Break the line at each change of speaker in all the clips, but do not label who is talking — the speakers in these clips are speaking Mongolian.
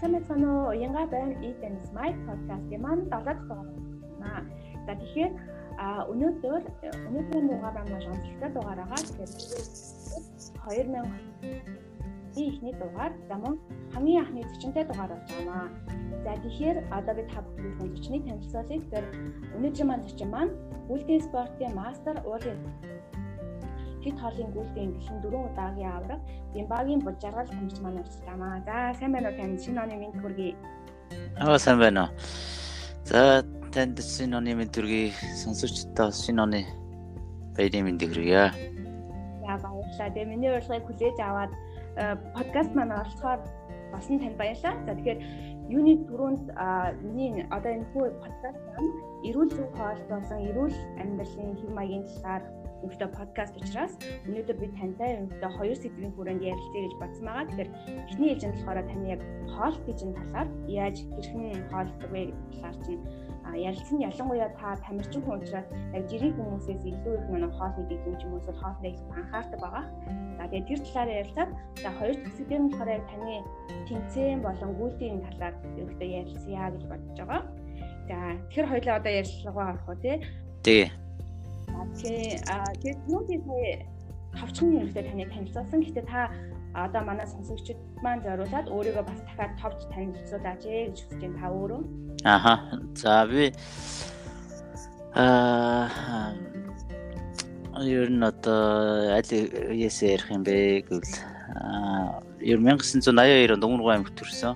сайн байна уу? Уянга байна. Eat and Smile podcast-ийн маань 7 дахь дугаар байна. За тэгэхээр өнөөдөр өнөөдрийн дугаар маань онцлогтой дугаар байгаа. Тэгэхээр 2000 ихний дугаар за мөн хамгийн анхны зочинтой дугаар болж байгаа. За тэгэхээр одоо бид та бүхэн зочныг танилцуулъя. Тэгэхээр өнөөдрийн маань зочин маань Үлдийн спортын мастер уулын хэд хоолын гүйлтийн гэлэн дөрөв удаагийн авраг Зимбагийн булжаргал хамж маань орж байгаамаа. За сайн байна уу танд шинэ оны мэд хүргэе.
Аа сайн байна уу. За танд шинэ оны мэд хүргэе. Сонсогчдоо шинэ оны баярын мэд хүргэе.
За баярлалаа. Тэгээ миний урилгыг хүлээж аваад э, подкаст маань оролцохоор басан танд баярлалаа. За тэгэхээр юуны түрүүнд миний одоо энэ хүү подкаст маань эрүүл зөв хоол болсон эрүүл амьдралын хэв маягийн талаар ерөнхийдөө подкаст учраас өнөөдөр би тантай ерөнхийдөө хоёр сэдвийн хүрээнд ярилцъя гэж бодсон байгаа. Тэгэхээр эхний ээлжинд болохоор таны яг хоол гэжин талаар яаж хэрхэн хоолдог вэ талаар чинь ярилцсан ялангуяа та тамирчин хүн учраас яг жирийн хүмүүсээс илүү их нэг хоол хийдэг юм ч юм уу эсвэл хоолтой их анхаардаг байгаа. За тэгээд тэр талаар ярилцаад за хоёр дахь сэдвээр нь болохоор яг таны тэнцэн болон гүйлтийн талаар ерөнхийдөө ярилцъя гэж бодож байгаа. За тэгэхээр хоёлаа одоо ярилцлагаа орох уу тий.
Тий.
Тэгээд нүуний сая товчхон юмтай таныг танилцуулсан. Гэхдээ та одоо манай сонсогчид маань зориулаад өөрийгөө бас дахиад товч танилцуулаач ээ гэж хүсэж байна та өөрөө.
Аха. За би аа ер нь одоо аль ясээ ярих юм бэ гэвэл ер 1982 онд Өнгөргөө аймагт төрсөн.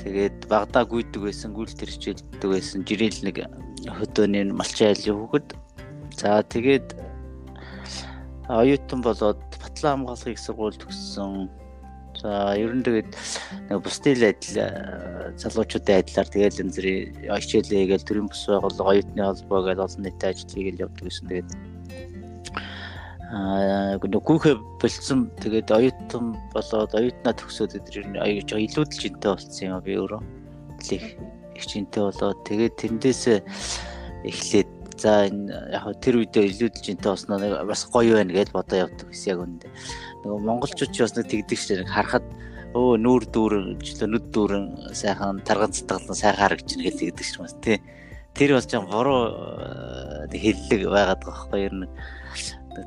Тэгээд Багдаа гүйдэг байсан, гүйл төрчилдэг байсан. Жирэл нэг хөдөөний малчин айлын хүүхэд За тэгээд оюутан болоод Батлан хамгааллын их сургууль төгссөн. За ер нь тэгээд нэг бусдын адил залуучуудын адилаар тэгээд янз бүрийн хичээлээ хийгээл төрийн бус байгууллага оюутны холбоо гэж олон нийтэд ажил хийгээл явдаг гэсэн тэгээд аа нүгүүхэ болцсон. Тэгээд оюутан болоод оюутнаа төгсөөд тэр аяж илүүдэл жинтэй болцсон юм би өөрөө. Их жинтэй болоод. Тэгээд тэндээс эхлээд За энэ яг тэр үедээ илүүдэлж интэй босноо нэг бас гоё байна гэж бодоо явдаг гэсэн яг үндэ. Нөгөө монголчууд ч бас нэг тэгдэг шүү дээ. Харахад өө нүүр дүүрэн нүд дүүрэн сайхан тарган цатгалан сайхан харагч нэг л тэгдэг шүү бас тий. Тэр бол жоо буруу хэллэг байгаад байгаа байхгүй ер нь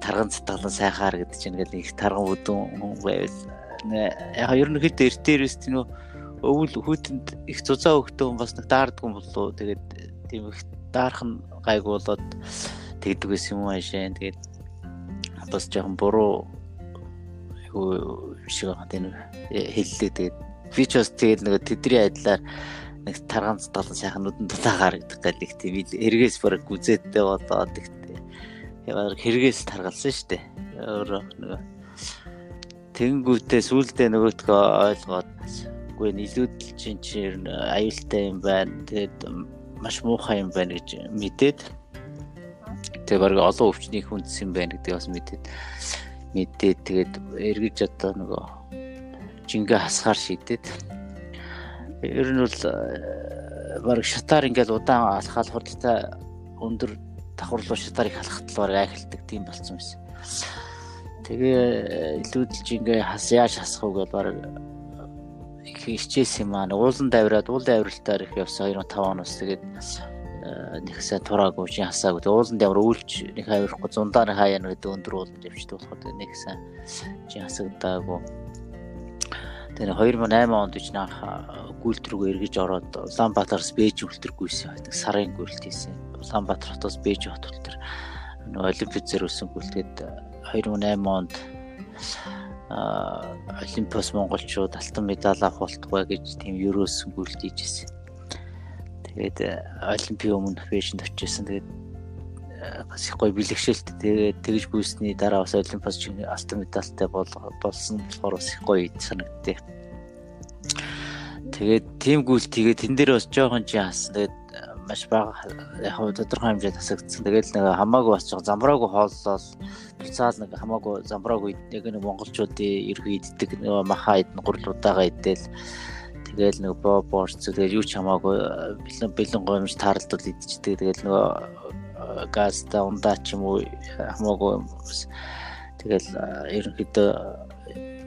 тарган цатгалан сайхан хар гэдэг чинь ингээл их тарган өдөн байвал яг ер нь хэд эртээрээс тийм өвөл хүүтэнд их зузаа өгтөө бас нэг даардаг юм болоо тэгээд тийм их даарах нь гайгүй болоод тэгдэг байсан юм аашаа. Тэгээд бас жоохон буруу юу шиг байгаа тийм хэллээ. Тэгээд би ч бас тэгээд нэг тэдний айдлаар нэг таргаан цатгалан сайхан нүдэн дутаагаар гэдэг гал их тийм эргээс бараг гүзээдтэй болоод. Яг хэрэгээс таргалсан шүү дээ. Өөр нэг тэнгүүтээ сүулдэ нөгөөтгөө ойлгоод үгүй нийлүүдэл чинь чинь аюултай юм байна. Тэгээд маш муухай юм байна гэж мэдээд. Тэгээ баг олон өвчний хүнс юм байна гэдгийг бас мэдээд. Мэдээд тэгээд эргэж одоо нөгөө жингээ хасгаар шийдээд. Ер нь бол э, баг шатаар ингээд удаан алхаал хурдтай өндөр давхарлуу шатаарыг халахад л баг айхалдаг тийм болцсон байсан. Тэгээ илүүдэл жингээ хас яаж хасах уу гэж баг хичээсэн юм аа. Уулан давраад уул давралтаар их явсан 2005 оноос тэгээд э, нэгсээ тураагүй чи хасаагүй. Уулан давр үйлч нэг хавирахгүй зундаа нэг хаяа гэдэг өндөр уулан давчтай болохоор нэгсээ чи хасагдаагүй. Тэгээд 2008 онд ч наах гүйлтрүүгөө эргэж ороод Улаанбаатараас Бээж үлдэргүйсэн. Нэг сарын гүйлт хийсэн. Улаанбаатар хотоос Бээж хот нөгөө олимпиад зэрүүлсэн гүйлтэд 2008 онд Олимпиос монголчууд алтан медаль авах болтугай гэж тийм ерөөсөн гүйлт хийжсэн. Тэгээд олимпийн өмнө фэшнд очижсэн. Тэгээд бас их гоё бэлгшээлт тэгээд тэгж гүйсний дараа бас олимпиас алтан медальтай болсон болохоор бас их гоё санагдтыг. Тэгээд тийм гүйлт тэгээд тэн дээр бас жоохон чи хасан. Тэгээд маш бага яг тодорхой хэмжээнд хасагдсан. Тэгэл нэг хамаагүй жоо замбраагүй хооллол буцаал нэг хамаагүй замбраагүй яг нэг монголчуудын ерхий иддэг нэг маха идэн гурлуудаага идэл тэгэл нэг боо боорч тэгэл юу ч хамаагүй бэлэн бэлэн гомж тааралдвал идчихдэг. Тэгэл нөгөө э, газта ундаа ч юм уу хамаагүй тэгэл ерөнхийдөө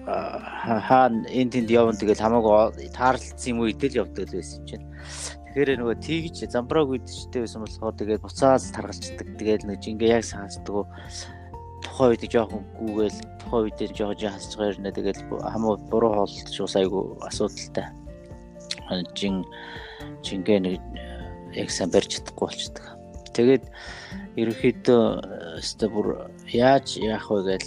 хаана энэ тэнд явна тэгэл хамаагүй таарлцсан юм уу идэл явдаг л байсан чинь. Тэгэхээр нөгөө тийгч замбрааг үдчтэй байсан болохоор тэгээд буцаал таргалцдаг. Тэгээд нэг жингээ яг саасдаг. Тухайн үед жоохон гүүгээл тухайн үед жоохон байгаа юм тэгээд хамаа буруу хооллож ус айгу асуудалтай. Жин жингээ нэг яг сайн барьж чадахгүй болчихдог. Тэгээд ерөнхийдөө өстө бүр яаж яах вэ гэж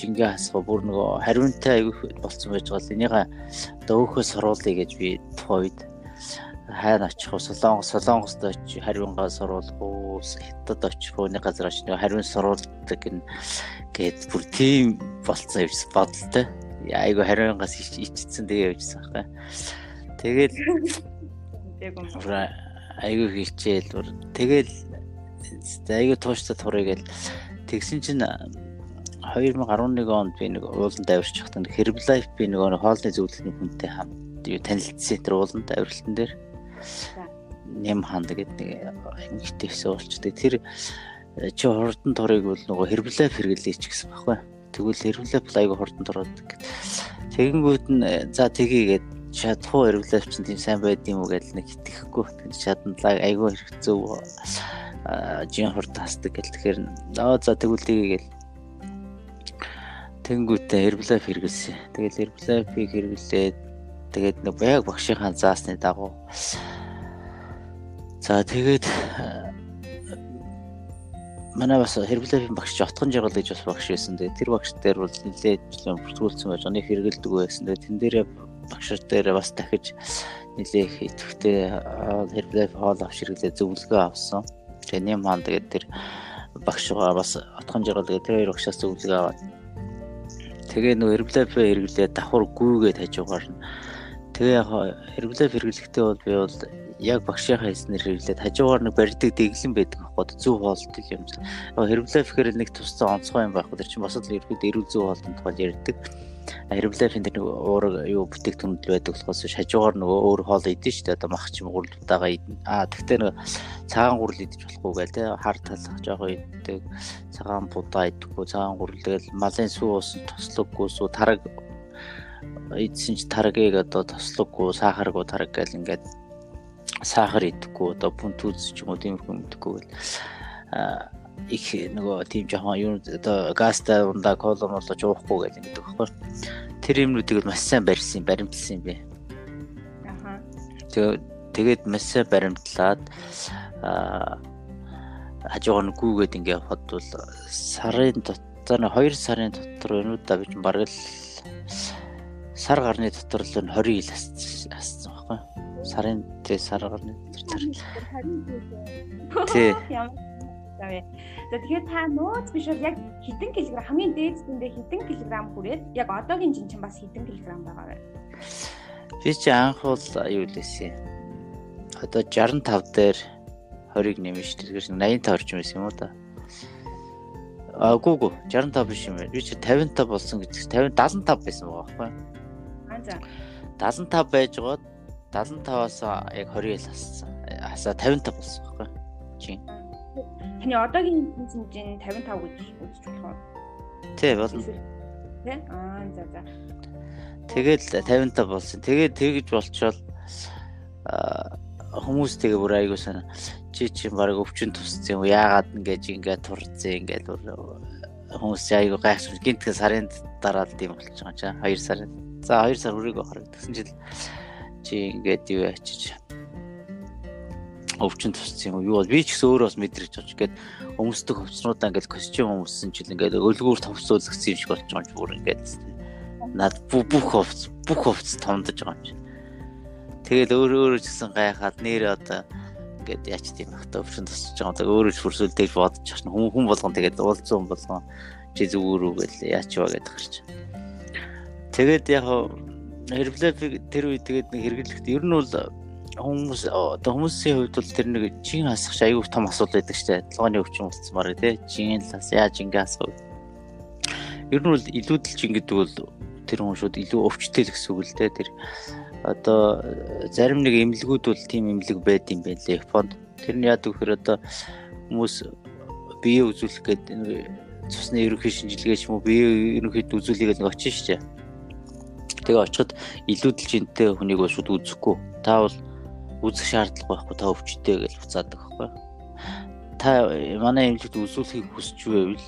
жингээ хасах бүр нөгөө хариунтай аягүй болцсон байж байгаа л энийгээ одоо өөхөө соруулъя гэж би тухайн үед хайр очих уу? Солонгос солонгост очиж хариунгаа соруулах уу? Хятад очих уу? Нэг газар очиж нэг хариун соруулдаг гин гээд бүр тийм болцсон юм бодолтой айгу хариунгаас ичсэн тэгээ явжсан байхгүй тэгэл айгу хичээл бүр тэгэл айгу тууштай турыг л тэгсэн чинь 2011 онд би нэг ууланд авирч хахтан Herbalife би нэг хоолны зөвлөлийн хүнтэй хамт юу танилцсан тэр ууланд авиралтан дээр нэм ханд гэдэг нэг хэсэг болчтой. Тэр э, чи хурдан торыг бол нөгөө хэрблээ хэрэглэеч гэсэн байхгүй. Тэгвэл хэрблээ бол айгүй хурдан тороод. Тэгэнгүүт нь э, за тгийгээд чадахгүй хэрблээ чинь тийм сайн байд юм уу гэдэл нэг итгэхгүй. Тэр чаданлаа айгүй хэрэг зөв жин хурдан хасдаг гэл тэгэхээр аа за тэгвэл тгийгээл Тэнгүүтээ хэрблээ хэрэглэсэн. Тэгэл хэрблээ хэрэглээд тэгээд нэг яг багшийнхаа заасны дагуу За тэгээд манай бас хэрэглээний багш отхон жаргал гэж бас багш байсан. Тэгээд тэр багш дээр бол нэлээд бүртгүүлсэн байж оныг хэрэгэлдэг байсан. Тэгээд тэн дээрээ багш дээр бас дахиж нэлээх идэвхтэй хэрэглээ хоол авч хэрэглээ зөвлөгөө авсан. Тэгээд нэм хаан тэгээд тэр багшгаа бас отхон жаргал гэдэг тэр хоёр багшаас зөвлөгөө аваад тэгээ нөө хэрэглээ хэрэглээ давхар гүйгээд хажуугаар нь тэгээ яг хэрэглээ хэрэглэхдээ бол би бол яг багшийнхаа хэлснээр хэрэглээд хажуугаар нэг барьдаг дэглэн байдаг аахгүй зөв хоолтол юм. Хэрэглээ гэхээр нэг тусцаа онцгой юм байхгүй. Тэр чинь бас л ерөөд эрүүл зөв хоолтын тухай ярьдаг. Хэрэглээфийн тэр нэг уураг юу бүтээгдэхүүн байдаг болохоос хажуугаар нөгөө өөр хоол идэж штэ одоо мах чим гурлтайгаа идэн. Аа тэгтээ нэг цагаан гурал идэж болохгүй гээл те хар талах жоохон иддэг. Цагаан будаа идэггүй цагаан гурал тэгэл малын сүү уусан тослоггүй сүү тараг идсэн ч тарагийг одоо тослоггүй сахаргүй тараг гэл ингээд сахар идэхгүй одоо пунтүүз ч юм уу тиймэрхүү мэдхгүй гэл их нөгөө тийм жоохон юу одоо газтай ундаа кола моло жуухгүй гэл ингэдэг байхгүй. Тэр юмнуудыг маш сайн барьсан, баримтлсан юм. Аха. Тэгээ тэгээд маш сайн баримтлаад аа хажуугаар нь гүүгээд ингээ явахад бол сарын дотор 2 сарын дотор өнөөдөө би ч бараг л сар гарны дотор л 20 ил асцсан байхгүй сарын тий сар гарны тэр тий
За тэгэхээр та нууц биш бол яг хэдэн килограмм хамгийн дээдсэндээ хэдэн килограмм хүрээд яг одоогийн жин чинь бас хэдэн килограмм байгаа вэ?
Би чи анх бол юу лээсэ. Одоо 65 дээр 20-ыг нэмэн шүү дээ. Тэгэхээр 85 орчим байсан юм уу та? Гүү 65 биш юм байна. Би чи 55 болсон гэж 50 75 байсан байгаа байхгүй? Аа за. 75 байж гоод 75-аас яг 20 ил хассан. Хасаа 55 болсон байхгүй чи.
Таны одоогийн хэмжээний 55 гэж үзэж болох уу?
Тий болно.
Тий? Аа за за.
Тэгэл 55 болсон. Тэгээд тэгж болчоод хүмүүс тэгээ бүр айгуу sana чи чи баг өвчин тусцсан юм яагаад ингэж ингээд турцсан ингээд хүмүүс айгуу гайхсан гинтхэн сарын дараа л тийм болж байгаа чаа 2 сарын за 2 сар үрийг харагдсан жил. Чи ингээд юу ачиж? Өвчин туссан юм юу бол би ч гэсэн өөрөө бас мэдрэж байгаа ч гээд өмсдөг хувцснуудаа ингээд костюм өмссөн чил ингээд өлгүүр томцоолгсон юм шиг болж байгаа юм бүр ингээд над бүх хувц бүх хувц томдож байгаа юм чи. Тэгэл өөр өөрөө ч гэсэн гайхаад нэр одоо ингээд яач тийм бах та өвчин тусч байгаа одоо өөрөө ч хүрсүүлдэж бодож чашна хүн хүн болгон тэгээд уулзсан болгон чи зүгээр үү гэл яач вэ гэдэг гарч тэгээд яг Herblef тэр үед тэгээд нэг хэрэглэхэд ер нь бол хүмүүс одоо хүмүүсийн хувьд бол тэр нэг чин хасах аюу том асуудал байдаг шүү дээ. Толгойн өвчин болцмаар тий. Чин лас яаж ингэ вэ? Ер нь бол илүүдэлж ингэдэг бол тэр хүн шууд илүү өвчтэй л гэсэн үг л дээ. Тэр одоо зарим нэг эмнэлгүүд бол тийм эмнэлэг байд юм байна лээ Японд. Тэр нь яадаг вэхээр одоо хүмүүс бие үзүүлэх гээд цусны ерөнхий шинжилгээ ч юм уу бие ерөнхийд үзүүлэх гээд нэг очиж шүү дээ Тэгээ очиход илүүдэлж энтэй хүнийг бол шууд үзэхгүй. Та бол үзэх шаардлага байхгүй та өвчтэй гэж буцаадаг байхгүй. Та манай эмнэлэгт үзүүлэхийг хүсч байвал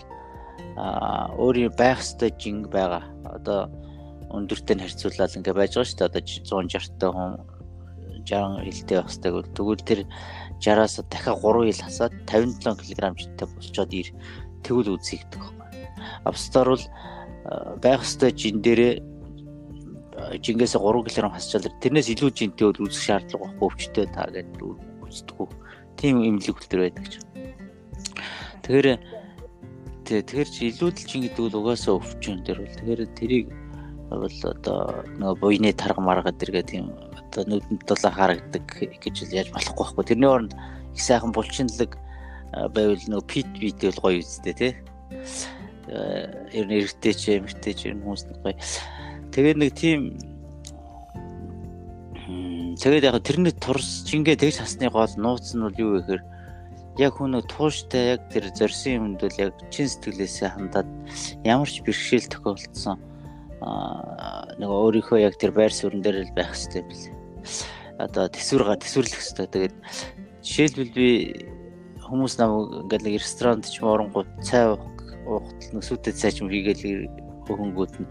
а өөрийн байх ёстой жинг байгаа. Одоо өндөртэй нь харьцуулаад ингээ байж байгаа шүү дээ. Одоо 160 та хүн 60 хилтэй байх ёстой гэвэл тэгвэл тэр 60-аас дахиад 3 хил хасаад 57 кг жинтэй болчоод ир тэгвэл үзье гэдэг байхгүй. Австаар бол байх ёстой жин дээрээ жингээс 3 кг хасчаал тэрнээс илүү жинтэй бол үзэх шаардлага байхгүй өвчтөй та гэдэг үздэггүй. Тийм эмнэлэг хөлтөр байдаг ч. Тэгэхээр тэгэхээр чи илүүдэлчин гэдэг бол угаасаа өвчин дээр бол тэгэхээр тэрийг бол одоо нөгөө буйны тарга марга дэргээ тийм одоо нүдэнд дулаа харагдаг гэж яаж болохгүй байхгүй. Тэрний оронд их сайхан булчинлаг байвал нөгөө пит бит бол гоё үстэй тий. Ер нь эргэтэй ч эмэгтэй ч ер нь хүмүүс гоё Тэгээд нэг тийм тэгээд яг тэрний турс чингээ тэгж хасны гол нууц нь бол юу вэ гэхээр яг хүн нэг тууштай яг тэр зорьсон юмд бол яг чин сэтгэлээсээ хандаад ямар ч бэрхшээл тохиолдсон нэг өөрийнхөө яг тэр байр суурин дээр л байх хэрэгтэй билээ. Одоо төсвөр га төсвөрлөх хэрэгтэй. Тэгээд жишээлбэл би хүмүүс нам ингээд нэг ресторанд ч юм оронгууд цай уух уухтал нэг сүтэд цай ч юм хийгээл хөнгүүд нь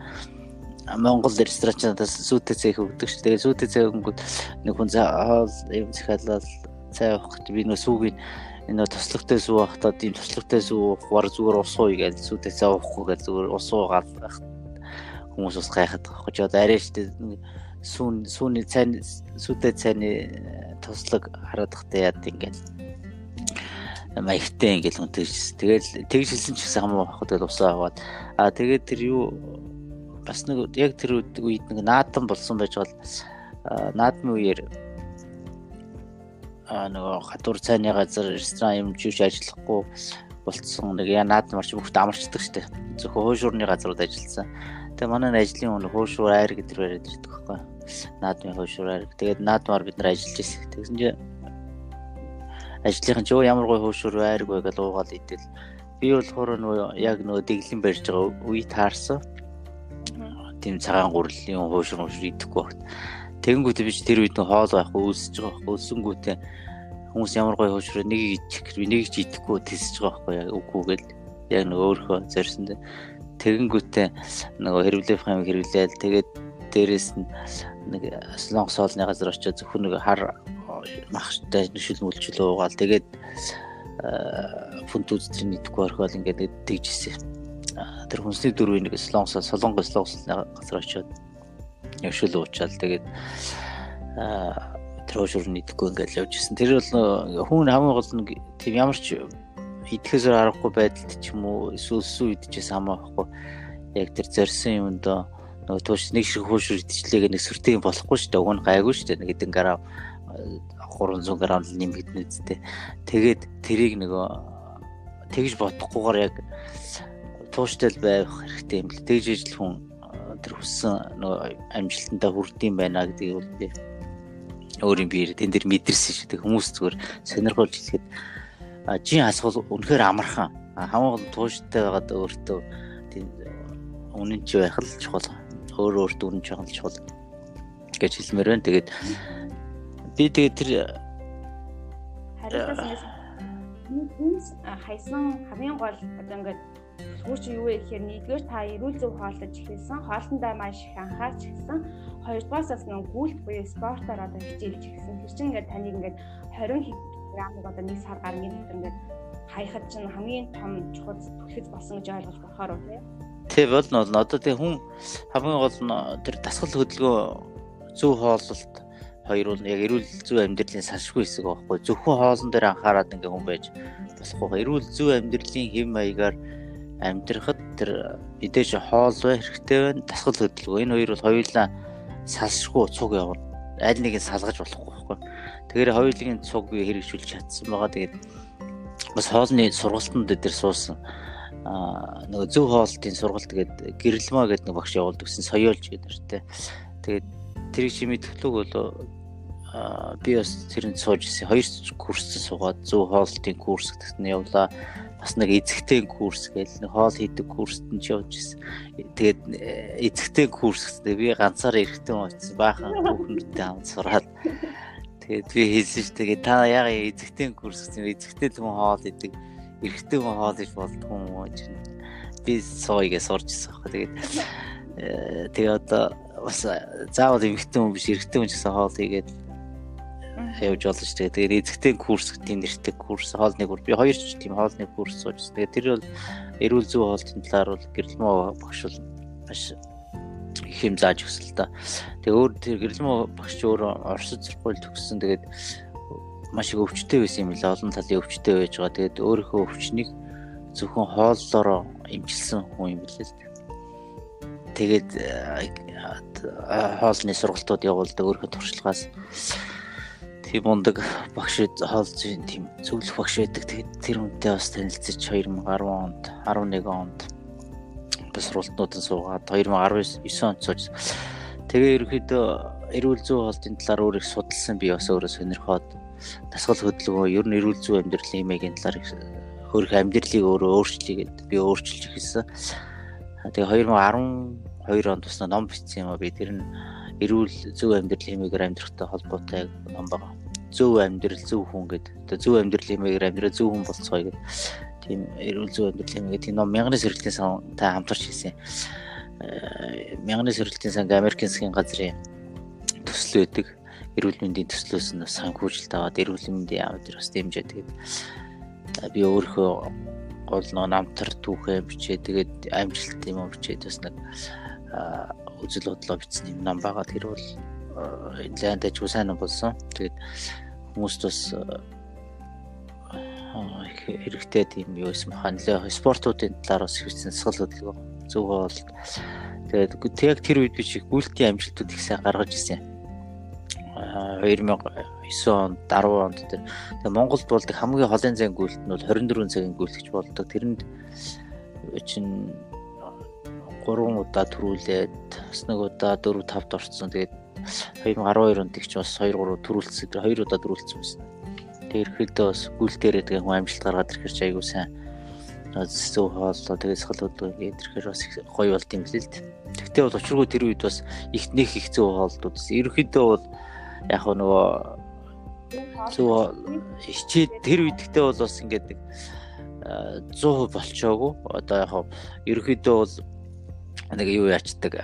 Монгол ресторанчнаас сүйтэй цай өгдөг шүү. Тэгээ сүйтэй цай өгөнгүүд нэг хүн заавал юм захиалал цай авах гэж би нөө сүүгийн энэ тослогтой сүү авахтаа тийм тослогтой сүү вар зүгээр ус ууй гэж сүйтэй цай авахгүй гэж зүгээр ус уугаад хүмүүс бас гайхаад байгаа байхгүй. Одоо арай штэ сүүн сүүний цай сүйтэй цайны тослог хараад тахтай яад ингээд маягтай ингээл хүн тэгж тэгэл тэгж хэлсэн ч гэсэн хамаа авах тэгэл усаа аваад аа тэгээд тэр юу бас нэг яг тэр үед нэг наадам болсон байж бол наадмын үеэр а нөгөө хатуур цайны газар ресторан юм жийж ажиллахгүй болцсон нэг яа наадам марч бүгд амарчдаг штэ зөвхөн хөөшуурны газрууд ажилласан. Тэгээ манай ажлын хүн хөөшуур айр гэдэг яриад ирдэг байхгүй. Наадмын хөөшуур айр. Тэгээд наадмаар бид нар ажиллаж ирсэн. Тэгсэн чинь ажлынхан ч ямар гой хөөшуур айрг вэ гэж уугаал идэл би болохоор нөгөө яг нөгөө дэглэн барьж байгаа үе таарсан тийм цагаан гурлийн хуушир хуушир идэхгүй багт. Тэгэнгүүтээ би тэр үед хоол байхгүй өлсөж байгаа байхгүй. Өлсөнгүүтээ хүмүүс ямар гоё хуушир нэг ичих гэр нэг ч идэхгүй тэлсэж байгаа байхгүй яг үгүй гэл. Яг нэг өөрөө зорьсон дээ. Тэгэнгүүтээ нөгөө хэрвлэх юм хэрвлээл тэгээд дээрэс нь нэг солонгос хоолны газар очиж зөвхөн нэг хар махтай нүшил мүлчил уугаал. Тэгээд фунт үзтрийн идэхгүй орхиол ингээд тэгжсэн тэр хүнсний дөрвийн нэг солонгос солонгос солонгосны газар очиод явшил уучаал тэгээд тэр хөшөрн идэхгүй ингээд явж исэн. Тэр бол хүн хамгийн гол нь тийм ямар ч идэхээс аргагүй байдалд ч юм уу эсвэл сүү идчихээс хамаахгүй яг тэр зорьсон юмд нөгөө тууш нэг шиг хөшөр идчихлээ нэг сүртэй юм болохгүй шүү дээ. Уг нь гайгүй шүү дээ. Нэг хэдэн грамм 300 г нэмэгдэнэ үсттэй. Тэгээд тэрийг нөгөө тэгж бодохгүйгээр яг тууштай байх хэрэгтэй юм л. Тэгж ижил хүн тэр хүссэн амжилтандаа хүрдэм байна гэдгийг бол би өөрийн биеэр тэн дээр мэдэрсэн шүү дээ. Хүмүүс зүгээр сонирхолж хэлэхэд жин асгал үнэхээр амархан. Хамгийн гол тууштай байгаад өөртөө тийм үнэн чи байх л чухал. Өөр өөртөө үнэн чухал чухал гэж хэлмээр байна. Тэгээд би тэгээд тэр
харилцаас хүмүүс хайсан хамгийн гол одоо ингээд Сүүр чи юу вэ гэхээр нэгдүгээр та эрүүл зөв хооллож эхэлсэн, хоолтондоо маш их анхаарч эхэлсэн. Хоёрдугаараас нэг гүйлт буюу спортоор одоо хичээлж эхэлсэн. Тэр чинь ингээд таныг ингээд 20 грамыг одоо нэг сар гар ингээд ингээд хаяхад чинь хамгийн том чухал түлхэц болсон гэж ойлгож болохоор уу тийм.
Тэг болно болно. Одоо тэг хүн хамгийн гол нь тэр дасгал хөдөлгөөн зөв хооллолт хоёр бол яг эрүүл зөв амьдралын салшгүй хэсэг байхгүй. Зөвхөн хоолн дээр анхаарал ингээ хүн байж болохгүй. Эрүүл зөв амьдралын хэм маягаар амьдрахад тэр мэдээж хоол бай хэрэгтэй байна. Дасгал хөдөлгөөн. Энэ хоёр бол хоёулаа салшгүй цуг явна. Аль нэгийг салгаж болохгүй байхгүй. Тэгэхээр хоёулын цуг хэрэгжүүлж чадсан байгаа. Тэгээд бас хоолны сургалтанд дээр суусан аа нөгөө зөв хоолтын сургалт гэдэг гэрэлмаа гэдэг нэг багш явуулдаг гэсэн соёолж гэдэг нэртэй. Тэгээд тэрийг чи мэдхлүүг бол би бас тэрэнд сууж ирсэн. Хоёр курс суугаад зөв хоолтын курс гэдэг нь явлаа. Бас нэг эзэгтэй курс гэж нэг хоол хийдэг курст нь ч явж ирсэн. Тэгээд эзэгтэй курс гэстэй би ганцаар эрэхтэн очсон. Баахан хүүхнүүдтэй хамт сураад тэгээд би хэлсэн ш тэгээд та яга эзэгтэй курс гэсэн эзэгтэй хүн хоол идэг эрэхтэн хүн хоол иж болдгоо юм гэж би сойгээ сурчсан хаа тэгээд тэгээ одоо бас заавал эмэгтэй хүн биш эрэгтэй хүн гэсэн хоол хийгээд явж болно шүү дээ. Тэгээд эзэгтэй курс гэдэг нэртэй курс хоолны курс. Би хоёр ч тийм хоолны курс сууж. Тэгээд тэр бол эрүүл зүй хоолтын талаар бол гэрэлмөө багш бол маш их юм зааж өгсөн л да. Тэгээ өөр тэр гэрэлмөө багш өөр Оросд сургууль төгссөн. Тэгээд маш их өвчтэй байсан юм лээ. Олон талын өвчтэй байж байгаа. Тэгээд өөрийнхөө өвчнийг зөвхөн хооллороо имчилсэн хүн юм билээ л дээ. Тэгээд хоолны сургалтууд явуулдаг өөрийнхөө туршлагаас тийм ундаг багш хоолж тийм зөвлөх багш байдаг. Тэгээд тэр хүнтэй бас танилцж 2010 онд 11 онд бас сургалтнуудад суугаад 2019 онд сууж. Тэгээ ерөөхдөө эрүүл зүй хоолтын талаар өөр их судалсан би бас өөрөө сонирхоод дасгал хөдөлгөөн ер нь эрүүл зүй амьдралын хэмээгийн талаар хөрх амьдралыг өөрөө өөрчлөе гэд би өөрчилж ирсэн. Тэгээ 2012 онд бас ном бичсэн юм а би тэр нь эрүүл зөв амьдрал хэмээгээр амьдрахтай холбоотой ном байгаа. Зөв амьдрал зөв хүн гэдэг. Одоо зөв амьдрал хэмээгээр амьдраа зөв хүн болцгоё гэдэг. Тийм эрүүл зөв амьдрал хэмээгээр тийм ном мянганы сэргэлтийн сантай хамтарч хийсэн. Э, мянганы сэргэлтийн санг Америкийн засгийн газрын төсөл өгдөг. Эрүүл мэндийн төслөөс нь санхүүжилт аваад эрүүл мэндийн яамд бас дэмжээ. Тэгээд би өөрөө гол нөө намтар түүхээ бичээ тэгээд амжилт юм бичээд бас нэг үзэл бодлоо бичсэн юм ном байгаа. Тэр бол нэлээд ажгүй сайн болсон. Тэгээд хүмүүст бас хэрэгтэй тийм юу юм хаа нэлээ спортуудын талаар бас хийсэн сул хөдөлгөөн зөв бол тэгээд яг тэр үед би чих гүйлтийн амжилтууд их сайн гаргаж ирсэн. 2009 онд 10 онд тэр Монголд болдог хамгийн холын зайн гүйлт нь бол 24 цагийн гүйлтгч болдог. Тэрэнд чинь 3 удаа төрүүлээд бас нэг удаа 4 5-д орцсон. Тэгээд 2012 онд ч бас 2 3 төрүүлсэн. Тэр 2 удаа төрүүлсэн байсан. Тэгээд ерөөхдөө бас гүйлтээрээ тэгээ хүн амжилт гаргаад ирэхэр ч айгуу сайн зөв хооллоо тэгээд сахалуудыг ирэхээр бас гоё болт юм лээ л дээ. Тэгтээ бол учиргүй тэр үед бас их нэх их зөв хооллууд бас ерөөхдөө бол яг нөгөө зөв хичээд тэр үед тэгтээ бол бас ингээд 100% болчоогүй. Одоо яг ерөөхдөө бол нэг юу яачдаг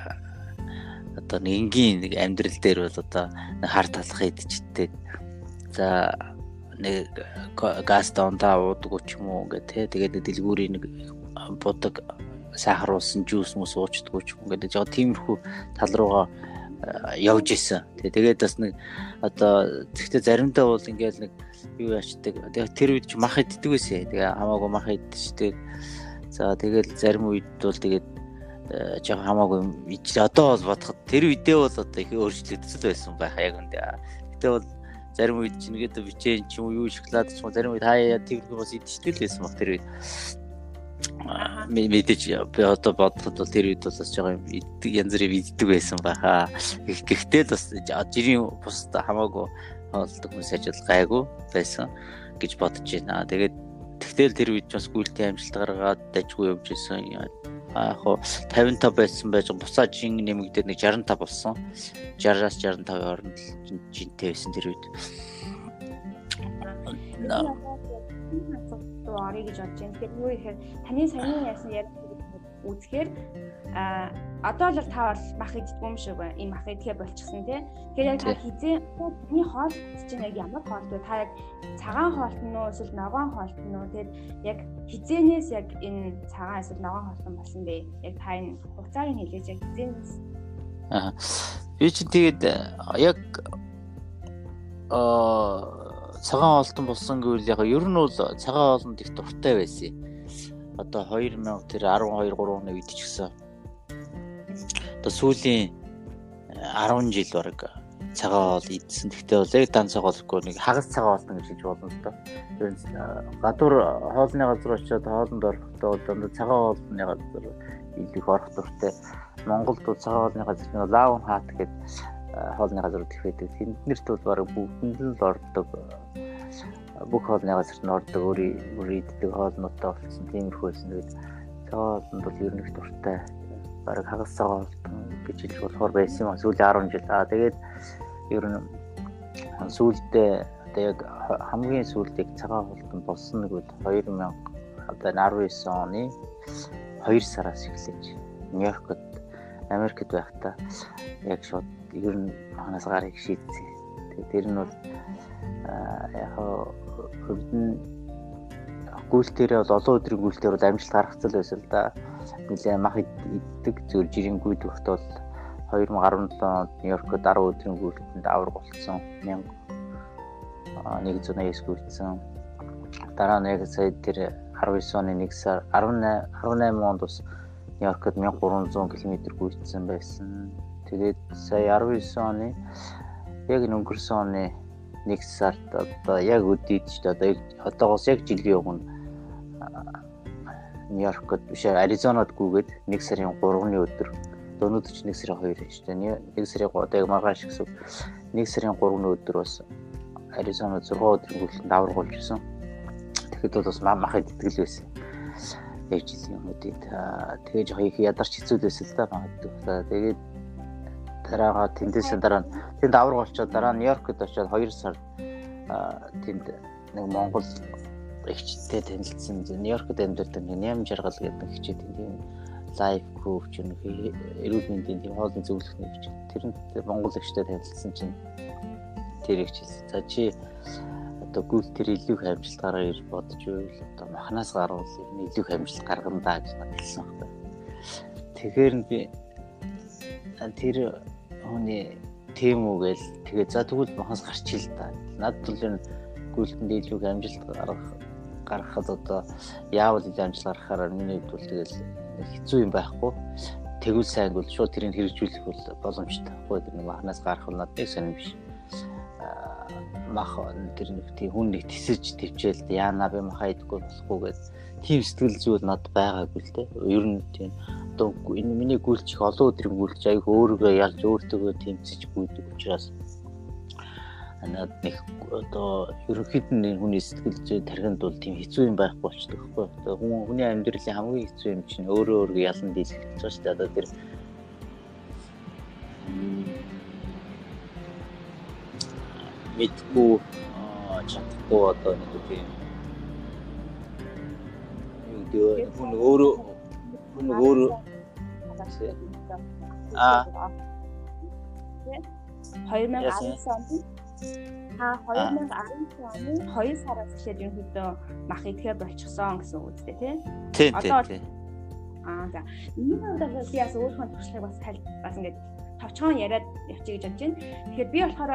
одоо нэг энгийн нэг амьдрал дээр бол одоо хар талах идчихтэй. За нэг газ дондаа уудаг ч юм уу гэх тээ. Тэгээд дэлгүүрийн нэг будаг сахар уусан жуус мус уучдаг ч юм гэдэг жоо тиймэрхүү тал руугаа явж исэн. Тэгээд бас нэг одоо тэгтээ заримдаа бол ингээл нэг юу яачдаг. Тэгээд тэр үед ч мах иддэг байсан. Тэгээ хамаагүй мах идчихдэг. За тэгээд зарим үед бол тэгээд жоо хамаагүй одоо бол бодоход тэр үедээ бол одоо их өөрчлөгдсөн байсан байх яг үндэ. Гэтэ бол зарим үед чингээд бичээн ч юм уу юу шоколад ч юм зарим үед хаяа тэрхүү бас идчихтэй л байсан баг тэр үед. мэдээж би одоо бодоход бол тэр үед бол бас жоо иддэг янз бүрийн иддэг байсан байхаа. Гэхдээ л бас жирийн бус хамаагүй хоолдог хүмүүс ажил гайгүй байсан гэж бодож байна. Тэгээд тэгтэл тэр үед бас гүйлтийн амжилт гаргаад дажгүй явж исэн яг хуу 55 байсан байж буцаа жин нэмэгдээд нэг 65 болсон. 60-аас 65 хооронд жинтэй байсан тэр үед.
орё гэж бодож байна. Тэгэхээр юу ихээр таны саяны яасан яриад үзэхээр а одоо л та бол мах иддэг юм шиг байна. Ийм мах идэхэ болчихсон тий. Тэгэхээр яг та хизээ таны хоол чинь яг ямар хоол вэ? Та яг цагаан хоолт нь уу эсвэл ногоон хоолт нь уу? Тэгээд яг хизээнээс яг энэ цагаан эсвэл ногоон хоолт нь болсон бэ? Яг та энэ хугацааг нь хэлээж яг хизээнээс
Аа. Би чинь тэгээд яг аа цагаан хоолтон болсон гэвэл яг ер нь бол цагаан хоолнд их дуртай байсан одоо 2000 тэр 12 3 оны үед ч гэсэн одоо сүүлийн 10 жил баг цагаан хоол идсэн. Гэхдээ бол яг дан цагаан хоолгүй нэг хагас цагаан хоолтон гэж хэлж болно л доо. Тэр гадуур хоолны газар очиод хоолнд орохдоо бол дандаа цагаан хоолны газар илүү их орох дуртай. Монголд бол цагаан хоолны газар нэг лаун хаат гэдэг хоолны газар их байдаг. Тэнд нэрт бол баг бүгдэнд л ордог бүх хоолны газарт нь ордог иддэг хоолнуудтай болсон тиймэрхүү байсан. Тэгээд хоолнд бол ер нь их дуртай. Бараг хагас цагаан хоол гэж хэлж болохоор байсан юм. Сүүлийн 10 жил. Аа тэгээд ер нь сүүлдээ одоо яг хамгийн сүүлд яг цагаан хоолтон болсон нэг үед 2000 одоо 19 оны 2 сараас эхлэж Нью-Йоркт Америкт байхдаа яг шууд ер нь манаас гарыг шийдсэн. Тэгээд тэр нь бол яг нь гүйлтээрээ бол олон өдрийн гүйлтээр бол амжилт гаргацсан байсан л да. Нилээ мах иддэг зөв жирийн гүйд өгт бол 2017 онд Нью-Йоркод 10 өдрийн гүйлтэнд авраг болсон. 1180 гүйлтсэн. Дараа нь яг сая тэр 19 оны 1 сар 18 18 онд бас Нью-Йоркод 1300 км гүйцсэн байсан. Тэгээд сая 19 оны яг өнгөрсөн оны 1 сард одоо яг өдийд ч одоо одоогоос яг жилийн өмнө Нью-Йоркод биш Аризонод гүгээд 1 сарын 3-ны өдөр өнөөдөр ч 1 сарын 2 шүү дээ. 1 сарын 3 одоо яг маргааш гэсэн 1 сарын 3-ны өдөр бас Аризонод 6 өдрийн гүйлтэнд даврагуулж ирсэн. Тэгэхэд бол бас мах идтгэл байсан яг жилийн өмнөдөө тэгээ жоо их ядарч хэцүү байсан л да магадгүй. Тэгээд дараагаа тэндээс дараа нь тэнд авраг болчоод дараа нь Нью-Йоркд очиод 2 сар тэнд нэг Монгол ихчтэй танилцсан. Нью-Йоркд амьдардаг Ням жаргал гэдэг хичээд тийм лайв коуч нэг эрүүл мэндийн тийм хоолны зөвлөх нэг хичээд тэр Монгол ихчтэй танилцсан чинь тэр ихчээс за чи одоо гүйл тэр илүү их амжилт гараа гэж бодож байвал одоо махнаас гарвал илүү их амжилт гаргана даа гэж хэлсэн байна. Тэгэхээр би тэр хүний тийм үү гээл тэгээ за тэгвэл махнаас гарчил та. Над бол энэ гүйлтэнд илүү их амжилт гаргах гаргахад одоо яавал илүү амжилт гаргахаар миний хувьд бол тэгэл хэцүү юм байхгүй. Тэгвэл сайн бол шууд тэрийг хэрэгжүүлэх бол боломжтой. Тэр нэг махнаас гарах нь надад сонирм биш мах тэр нэг тийм хүн нэг тисэж төвчээл яана би махаа идэггүй болохгүй гэж тийм сэтгэл зүйл над байгаагүй л дээ. Ер нь тийм одоо энэ миний гүйлч их олон өдрийн гүйлч аяг өөрийгөө ялж өөртөө тэмцэж гүйдэг учраас над нэг одоо ерөнхийд нь хүний сэтгэл тархинд бол тийм хэцүү юм байхгүй болчтой байхгүй. Одоо хүн хүний амьдралын хамгийн хэцүү юм чинь өөрөө өөргөө ялан дийлэх гэж байна шүү дээ. Одоо тэр мэдгүй чадахгүй одоо нэг тийм юу гэдэг хүн өөрөө хүн өөрөө аа.
2019 онд та 2019 оны 2 сараас эхлээд ерөнхийдөө мах идэхэ болчихсон гэсэн үг үстэй тий.
Тий, тий.
Аа за. Хувьд бол би бас өөрийнхөө туршлагыг бас бас ингээд товчхон яриад явчих гэж бодож байна. Тэгэхээр би болохоор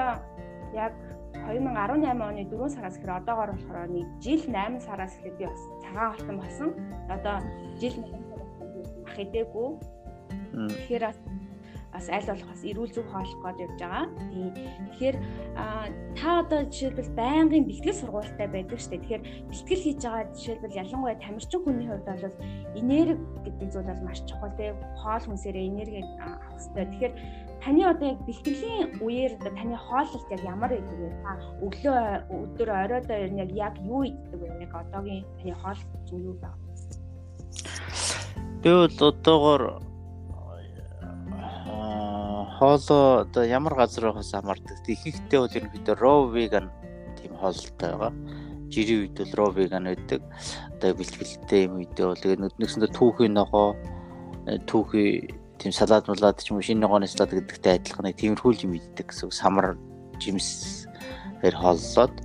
яг 2018 оны 4 сараас ихэр одоогоор болохоор нэг жил 8 сараас ихлээр би бас цагаан алтан болсон. Одоо жил 8 сараас ах идээгүй. Тэгэхээр бас аль болох бас эрүүл зөв хооллох гээд явж байгаа. Тэгэхээр та одоо жишээлбэл байнгын бэлтгэл сургуультай байдаг шүү дээ. Тэгэхээр бэлтгэл хийж байгаа жишээлбэл ялангуяа тамирчин хүний хувьд бол энерги гэдэг зүйл бол маш чухал тийм хоол хүнсээрээ энерги авах хэрэгтэй. Тэгэхээр таны одоо яг бэлтгэлийн үеэр одоо таны хооллолт яг ямар байдаг вэ? Та өглөө өдөр оройдоо яг яг юу иддэг вэ? Яг одоогийн таны хооллолт чинь юу байна?
Би бол одоогоор хоолоо одоо ямар газар байхаас хамаардаг. Ихэнхдээ бол ерөнхийдөө raw vegan тийм хоолтой байгаа. Жирийн үед бол raw vegan байдаг. Одоо бэлтгэлтэй юм үедээ бол тэгээд нүднэсэндээ түүхийн ногоо түүхий тийм салаад мулаад ч юм уу шинэ ногооны салаад гэдэгтэй адилхан нэг тиймэрхүү юм иддэг гэсэн самар жимс хэр хооллоод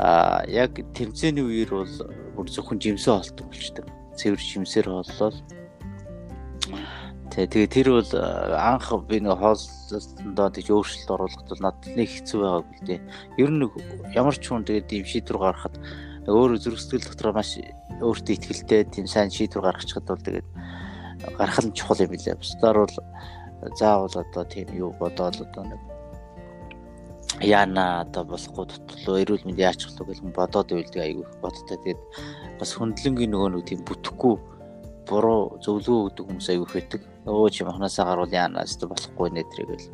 а яг тэмцээний үеэр бол бүр зөвхөн жимсээ холтон болчдөг. Цэвэр жимсээр хооллол Тэгээ тэр бол анх би нэг хооллолтондоо тийч өөрчлөлт оруулахад бол надад нэг хэцүү байгааг л дээ. Ер нь ямар ч хүн тэгээд ийм шийдвэр гаргахад өөр зүрх сэтгэл дотор маш өөртөө ихтэй тийм сайн шийдвэр гаргачихад бол тэгээд гаргах нь чухал юм билээ. Бусдаар бол заавал одоо тийм юу бодоол одоо нэг яана одоо болохгүй тутлаа эрүүл мэнд яач болох гэх юм бодоод байлдаг айгүй бодтой. Тэгээд бас хөндлөнгийн нөгөө нэг тийм бүтэхгүй буруу зөвлөгөө өгдөг хүмүүс айгүй хэдэг өө чи махнасаа гарвал яанаас ч болохгүй нэ тэрийг л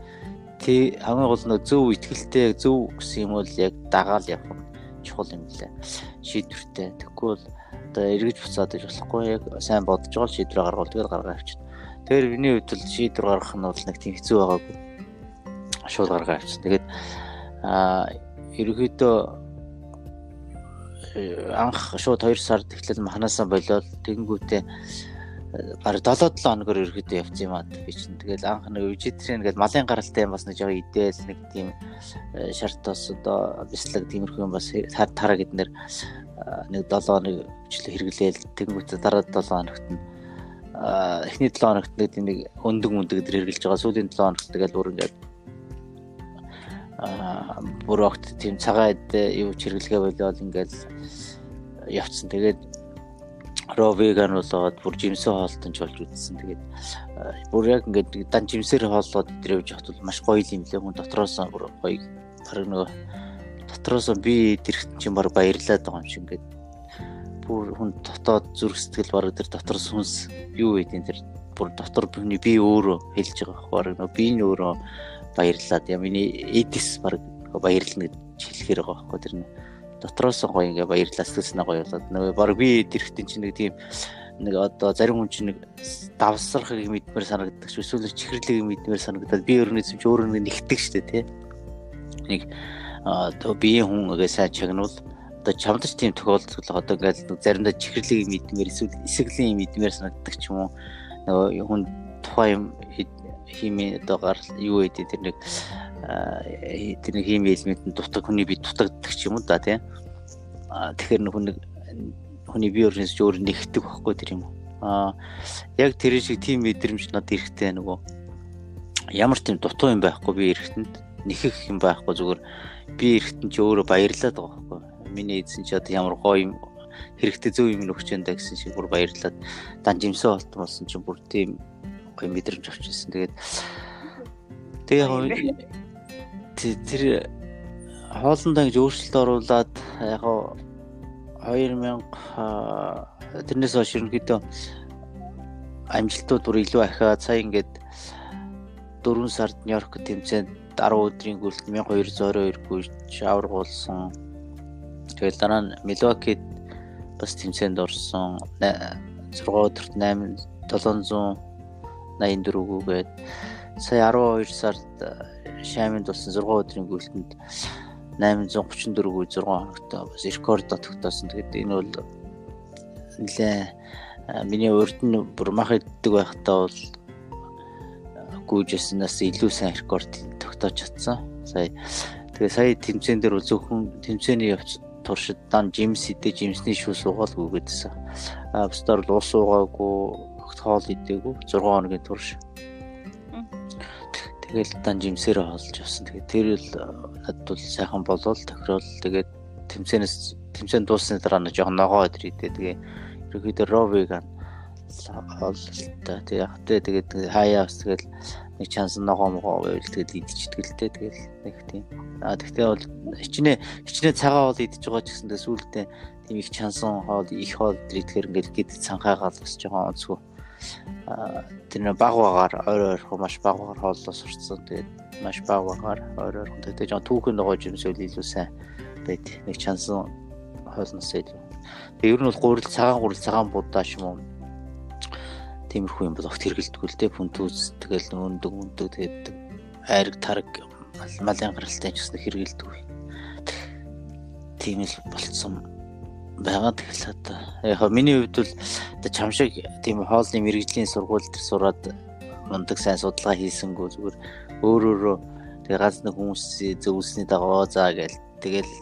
тий хамгийн гол нь зөв ихтгэлтэй зөв гэсэн юм бол яг дагаал явах чухал юм лээ. Шийдвэртэй. Тэгэхгүй бол одоо эргэж буцаад иж болохгүй яг сайн бодож байгаа шийдвэр гаргавал тэгэл гаргаа авчихна. Тэгэхээр миний хувьд л шийдвэр гаргах нь бол нэг тийм хэцүү байгаагүй. Шууд гаргаа авчихсан. Тэгээд аа ерөөхдөө э, анх шууд 2 сард эхлэл маханасаа болоод тэгэнгүүтээ баг 7 7 хоногор ерөөхдөө явц юм аа би чинь тэгэл анх нэг вижитрэн гэдэг малын гаралтай юм бас нэг жоо идээл нэг тийм э, шартаас одоо бислэг тиймэрхүү юм бас тараа гэднэр нэг 7 хоног хвчлээ хэрэглээл тэгэнгүүт дараа 7 хоногт нь эхний 7 хоногт нэг нэг өндөг мөндөг гэдэр хэрэгжилж байгаа сүүлийн 7 хоногт тэгэл бүр ингээд аа бүр огт тийм цагаан юу чиргэлгээ болоод ингээд явцсан тэгээд ро веган болоод бүр жимсэн хоолтонч болж үзсэн. Тэгээд бүр яг ингээд дан жимсээр хооллоод идрээ явж хат бол маш гоё юм лээ. Хүн дотроос бүр гоё баг нөгөө дотроос би тэрхт чинь баг баярлаад байгаа юм шиг ингээд бүр хүн дотоод зүрх сэтгэл баг тэр дотор сүнс юу байдیں۔ тэр бүр дотор бүхний би өөрөө хэлж байгаа баг нөгөө би нь өөрөө баярлаад яа миний эдис баг баярлна гэж хэлэхээр байгаа байхгүй тэр нь дотроос гоё ингээ баярлалаа сэтгэлснээ гоё болоод нөгөө баг би тэрхтэн чинь нэг тийм нэг одоо зарим хүн чинь нэг давсархыг мэдмээр санагддаг ч эсвэл чихэрлийг мэдмээр санагдаад би өрнөс юм чи өөрөө нэг нэгтгэг штэ тий нэг одоо биеийн хүн ингээ сайн чагнуул одоо чамдч тийм тохиолдол одоо ингээл заримдаа чихэрлийг мэдмээр эсвэл эсэглийн мэдмээр санагддаг ч юм уу нөгөө хүн тухайн юм хими одоо гарал юу гэдэг тэр нэг тэр нэг хими элемент нь дутаг хүний бие дутагддаг ч юм уу да тий. Тэгэхээр хүн нэг хүний бие өрнөс өөр нэгтгэх байхгүй тэр юм уу. А яг тэр шиг тийм мэдрэмж надад эрэхтэй нөгөө ямар тийм дутуу юм байхгүй би эрэхтэнд нэхэх юм байхгүй зүгээр би эрэхтэн чи өөрөө баярлаад байгаа байхгүй. Миний эзэн чи одоо ямар гоё юм хэрэгтэй зөв юм өгч энэ гэсэн шиг бүр баярлаад дан жимсээ болтон болсон чинь бүр тийм гоё мэдрэмж авчихсан. Тэгээд тэгээ тэр хоолндоо ингэж өөрчлөлт оруулаад яг 2000 тэрнээс хойш ерөнхийдөө амжилтууд бүр илүү ахаад сая ингээд 4 сард Нью-Йорк тэмцээнд 10 өдрийн гүйлт 1222 гүйж аваргуулсан. Тэгээд дараа нь Milwaukee бас тэмцээнд орсон. 6 өдөрт 8 700 84 гүгээд сая 12 сард э, шаминд болсон 6 өдрийн гүйлтэнд 834 гүй 6 хоногтой бас рекорд тогтоосон. Тэгээд энэ бол нэлээ э, миний урд нь бүр мах иддэг байхдаа бол э, гүйжсэнээс илүү сайн рекорд тогтоож чадсан. Сая тэгээ сая тэмцээн дээр зөвхөн тэмцээний явц туршид дан жимс идэ жимсний шүү суугаал гүгээдсэн. А бусдаар л ус уугаагүй огт хоол идээгүй 6 хоногийн турш. Тэгэл дан жимсээрээ хоолж явсан. Тэгээд тэр л надад бол сайхан болол тохирол тэгээд тэмцээнээс тэмцээн дуусны дараа нэг жоохон ногоо өдр идээ. Тэгээ ерөөхдөө raw vegan хооллолтой. Тэг яг тэ тэгээд хаяа бас тэгэл нэг чанс ногоо могоо байвал тэгэл идчихдэг л тэ тэгэл нэг тийм. Тэгтээ бол хичнээн хичнээн цагаан хоол идчихэж байгаа ч гэсэн тэгээ сүүлдээ тийм их чансан хоол их хоол идэхээр ингээд гэд цанхаагаал бас жоохон онцгүй тэр нэг баг багаар ойр ойрхон маш баг багаар хооллоо сурцсан. Тэгээд маш баг багаар ойр ойрхон тэгээд жоо түүхэн нөгөө жимсэл илүү сайн байд. Нэг чансан хоолноос илүү. Тэгээд ер нь бол гурил цагаан гурил цагаан будаа юм уу? Тиймэрхүү юм бол огт хэрэгэлдэггүй л дээ. Пүнтүүс тэгэл өндөг өндөг тэгээд айраг тараг малын гаралтай ч гэсэн хэрэгэлдэггүй. Тийм л болцсон байгаад эхэллээ одоо. Яг миний хувьд бол одоо чамшиг тийм хоолны мэрэгжлийн сургууль дээр сураад мундаг сайн судалгаа хийсэнгүү зүгээр өөр өөрөө тэгээ ганц нэг хүмүүс зөвлөсний дагуу заа гээл тэгэл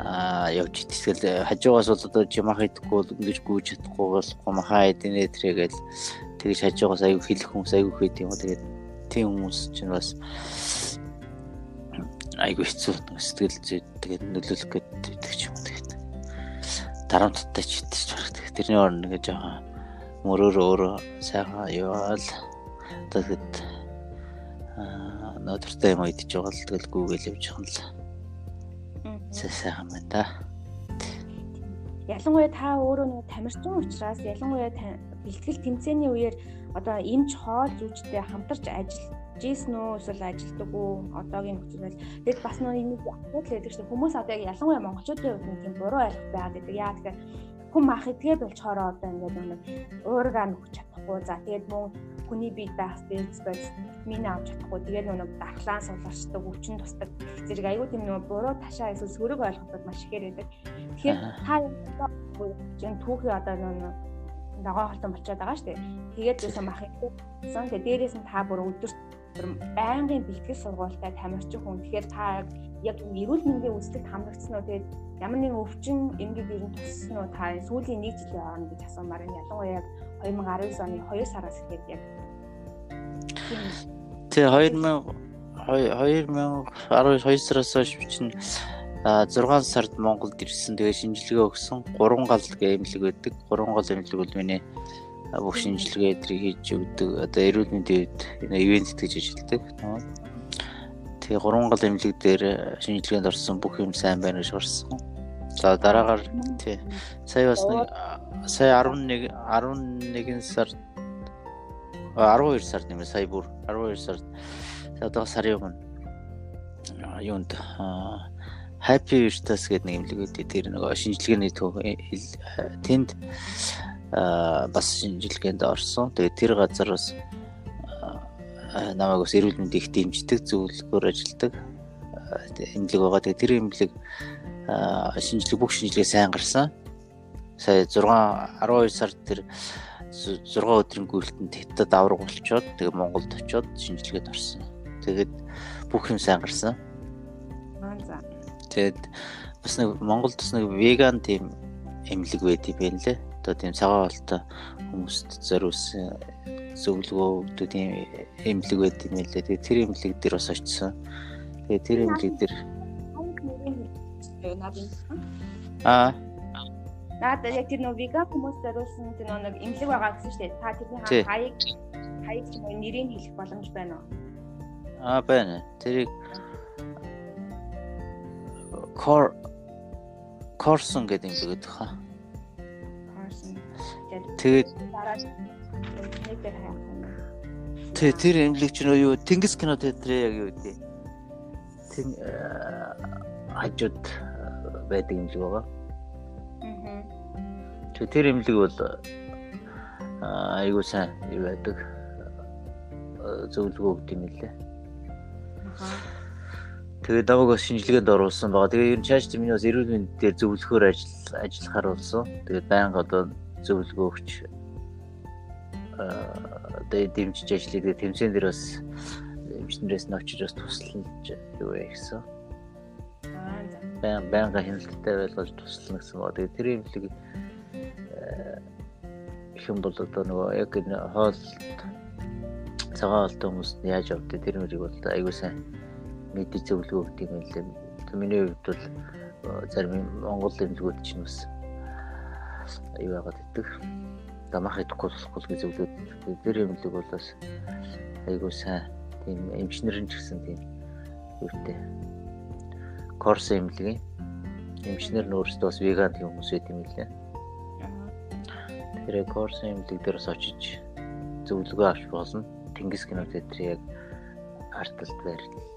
аа явж итгэл хажуугаас бол одоо жимах идэхгүй бол ингэж гүйж чадахгүй болохгүй махаа эдинэ тэргээл тэгж хажуугаас аяг хэлэх хүмүүс аяг хэд юм тэгээд тийм хүмүүс чинь бас айгу хэцүү сэтгэл зүй тэгээд нөлөөлөх гэдэг ч юм тэгээд дарамттай ч идэж барах. Тэгээд тэрний орн нэг жоохон мөрөөр өөрөө сайхан яваал тэгээд нөтөртэй юм идэж байгаа л тэгэл гүүгээл явж байгаа л. Сайхан байна да.
Ялангуяа та өөрөө нэг тамирчин учраас ялангуяа бэлтгэл тэмцээний үеэр одоо эмч хоол зүйчтэй хамтарч ажил жийсэн үү эсвэл ажилдаг уу одоогийн нөхцөл байдал тэгэд бас энийг асуудал байдаг шүү хүмүүс одоо яг ялангуяа монголчуудын хувьд нэг тийм буруу ойлголт байгаад байдаг. Яа тэгэхээр хүн мах идгээ болчоор одоо ингээд нэг уурга нөхч чадахгүй. За тэгээд мөн хүний бие байх спец витамин авч чадахгүй. Тэгээд нэг дархлаан суларчдаг өвчин тусдаг зэрэг айгүй тийм нэг буруу ташаа эсвэл сөрөг ойлголтууд маш ихээр байдаг. Тэгэхээр та юм түүхий одоо нэг ногоо халтан болчиход байгаа шүү дээ тэгээд юусан мах идгээ тэгээд дээрээс нь та бүр өдөрт байнгын бэлтгэл сургуультай тамирчин хүн тэгэхээр та яг эрүүл мэндийн үзлэгт хамрагдсан уу тэгээд ямар нэгэн өвчин ингээд ер нь туссан уу та сүүлийн нэг жилийн хооронд гэж асуумаар энэ ялангуяа яг 2019 оны 2 сараас ихэд яг
Тэ 2000 2012 сараас хойш чинь 6 сард Монголд ирсэн. Тэгээ шинжилгээ өгсөн. 3 гал гэмлэг байдаг. 3 гал эмнэлэг бол миний бүх шинжилгээ эдрийг хийж өгдөг. Одоо эрүүл мэндийн үед ивент гэж ажилладаг. Тэгээ 3 гал эмнэлэг дээр шинжилгээнд орсон бүх юм сайн байна гэж гарсан. За дараагаар тий. Сая бас нэг сая 11 11 сард 12 сард нэмээ сая бүр 12 сард одоо сарын өмнө юунд Happy Virtus гэдэг нэг эмнэлэг үүдээ тэр нэг шинжилгээний төв тэнд бас шинжилгээнд орсон. Тэгээд тэр газар бас намайг бас эрүүл мэндийг дэмждэг зөвлөгөөр ажилдаг эмнэлэг байгаа. Тэгээд тэр эмнэлэг шинжилгээ бүх шинжилгээ сайн гарсан. Сая 6 12 сард тэр 6 өдрийн гүйлтэнд Хятад авраг болчоод тэгээ Монголд очиод шинжилгээд орсон. Тэгээд бүх юм сайн гарсан.
Аа за.
Тэгээд бас нэг Монголд бас нэг веган тийм эмнэлэг байд юм байна лээ одоо тийм цагаан болтой хүмүүст зориулсан зөвлөгөө өгдөг тийм эмнэлэг байт юм лээ. Тэгээ тэр эмнэлэг дээр бас очсон. Тэгээ тэр эмнэлэг дээр Аа.
Наад яг тэр нөө веган хүмүүс зориулсан тэр нэг эмнэлэг байгаа гэсэн шүү дээ. Та тэрний хаяг хаяг нэрийг хэлэх боломж байна уу?
Аа байна. Тэрийг Кор Корсон гэдэг юм байдаг хаа. Тэгээд хайх юм. Тэ тэр эмнэлэг чинь юу Тэнгис кино театрын яг юу гэдэг. Тэн хажууд байдаг эмнэлэг байгаа. Аа. Тэр эмнэлэг бол айгуу сайн юу байдаг. зөвлөгөө өгд юм лээ. Аа. Тэгээд даваг бас шинжилгээнд оруулсан байгаа. Тэгээд ер нь чааш миний бас эрүүл мэнд дээр зөвлөхөөр ажил ажиллахаар болсон. Тэгээд байнга одоо зөвлөгөө өгч одоо дэмжиж ажилладаг тэмцээн дээр бас эмчнэрээс нь очиж бас туслаж юу вэ гэсэн. Аа байнга хяналттай байлгаж туслана гэсэн ба. Тэгээ тэр имлэг их юм бол одоо нөгөө яг энэ хоол цагаан олтой хүмүүст яаж явдаг тэр мөрийг бол аягүй сайн мэдээ зөвлөгөө өгдөг юм лээ. Миний хувьд бол зарим Монгол эмнэлгүүд чинь бас юу яагаад гэдэг дамах идэхгүй болохгүй гэж зөвлөд тэр юмлэг бол бас айгуу сайн. Тийм эмчнэр нь ч гэсэн тийм. Үүртэй корс эмнэлгийн. Эмчнэр нь өөрсдөө бас веган тийм хүмүүс байт юм лээ тэр корс эмнэлэг дээрс очиж зөвлөгөө авч болно. Тэнгис кино театр яг арталт байрлал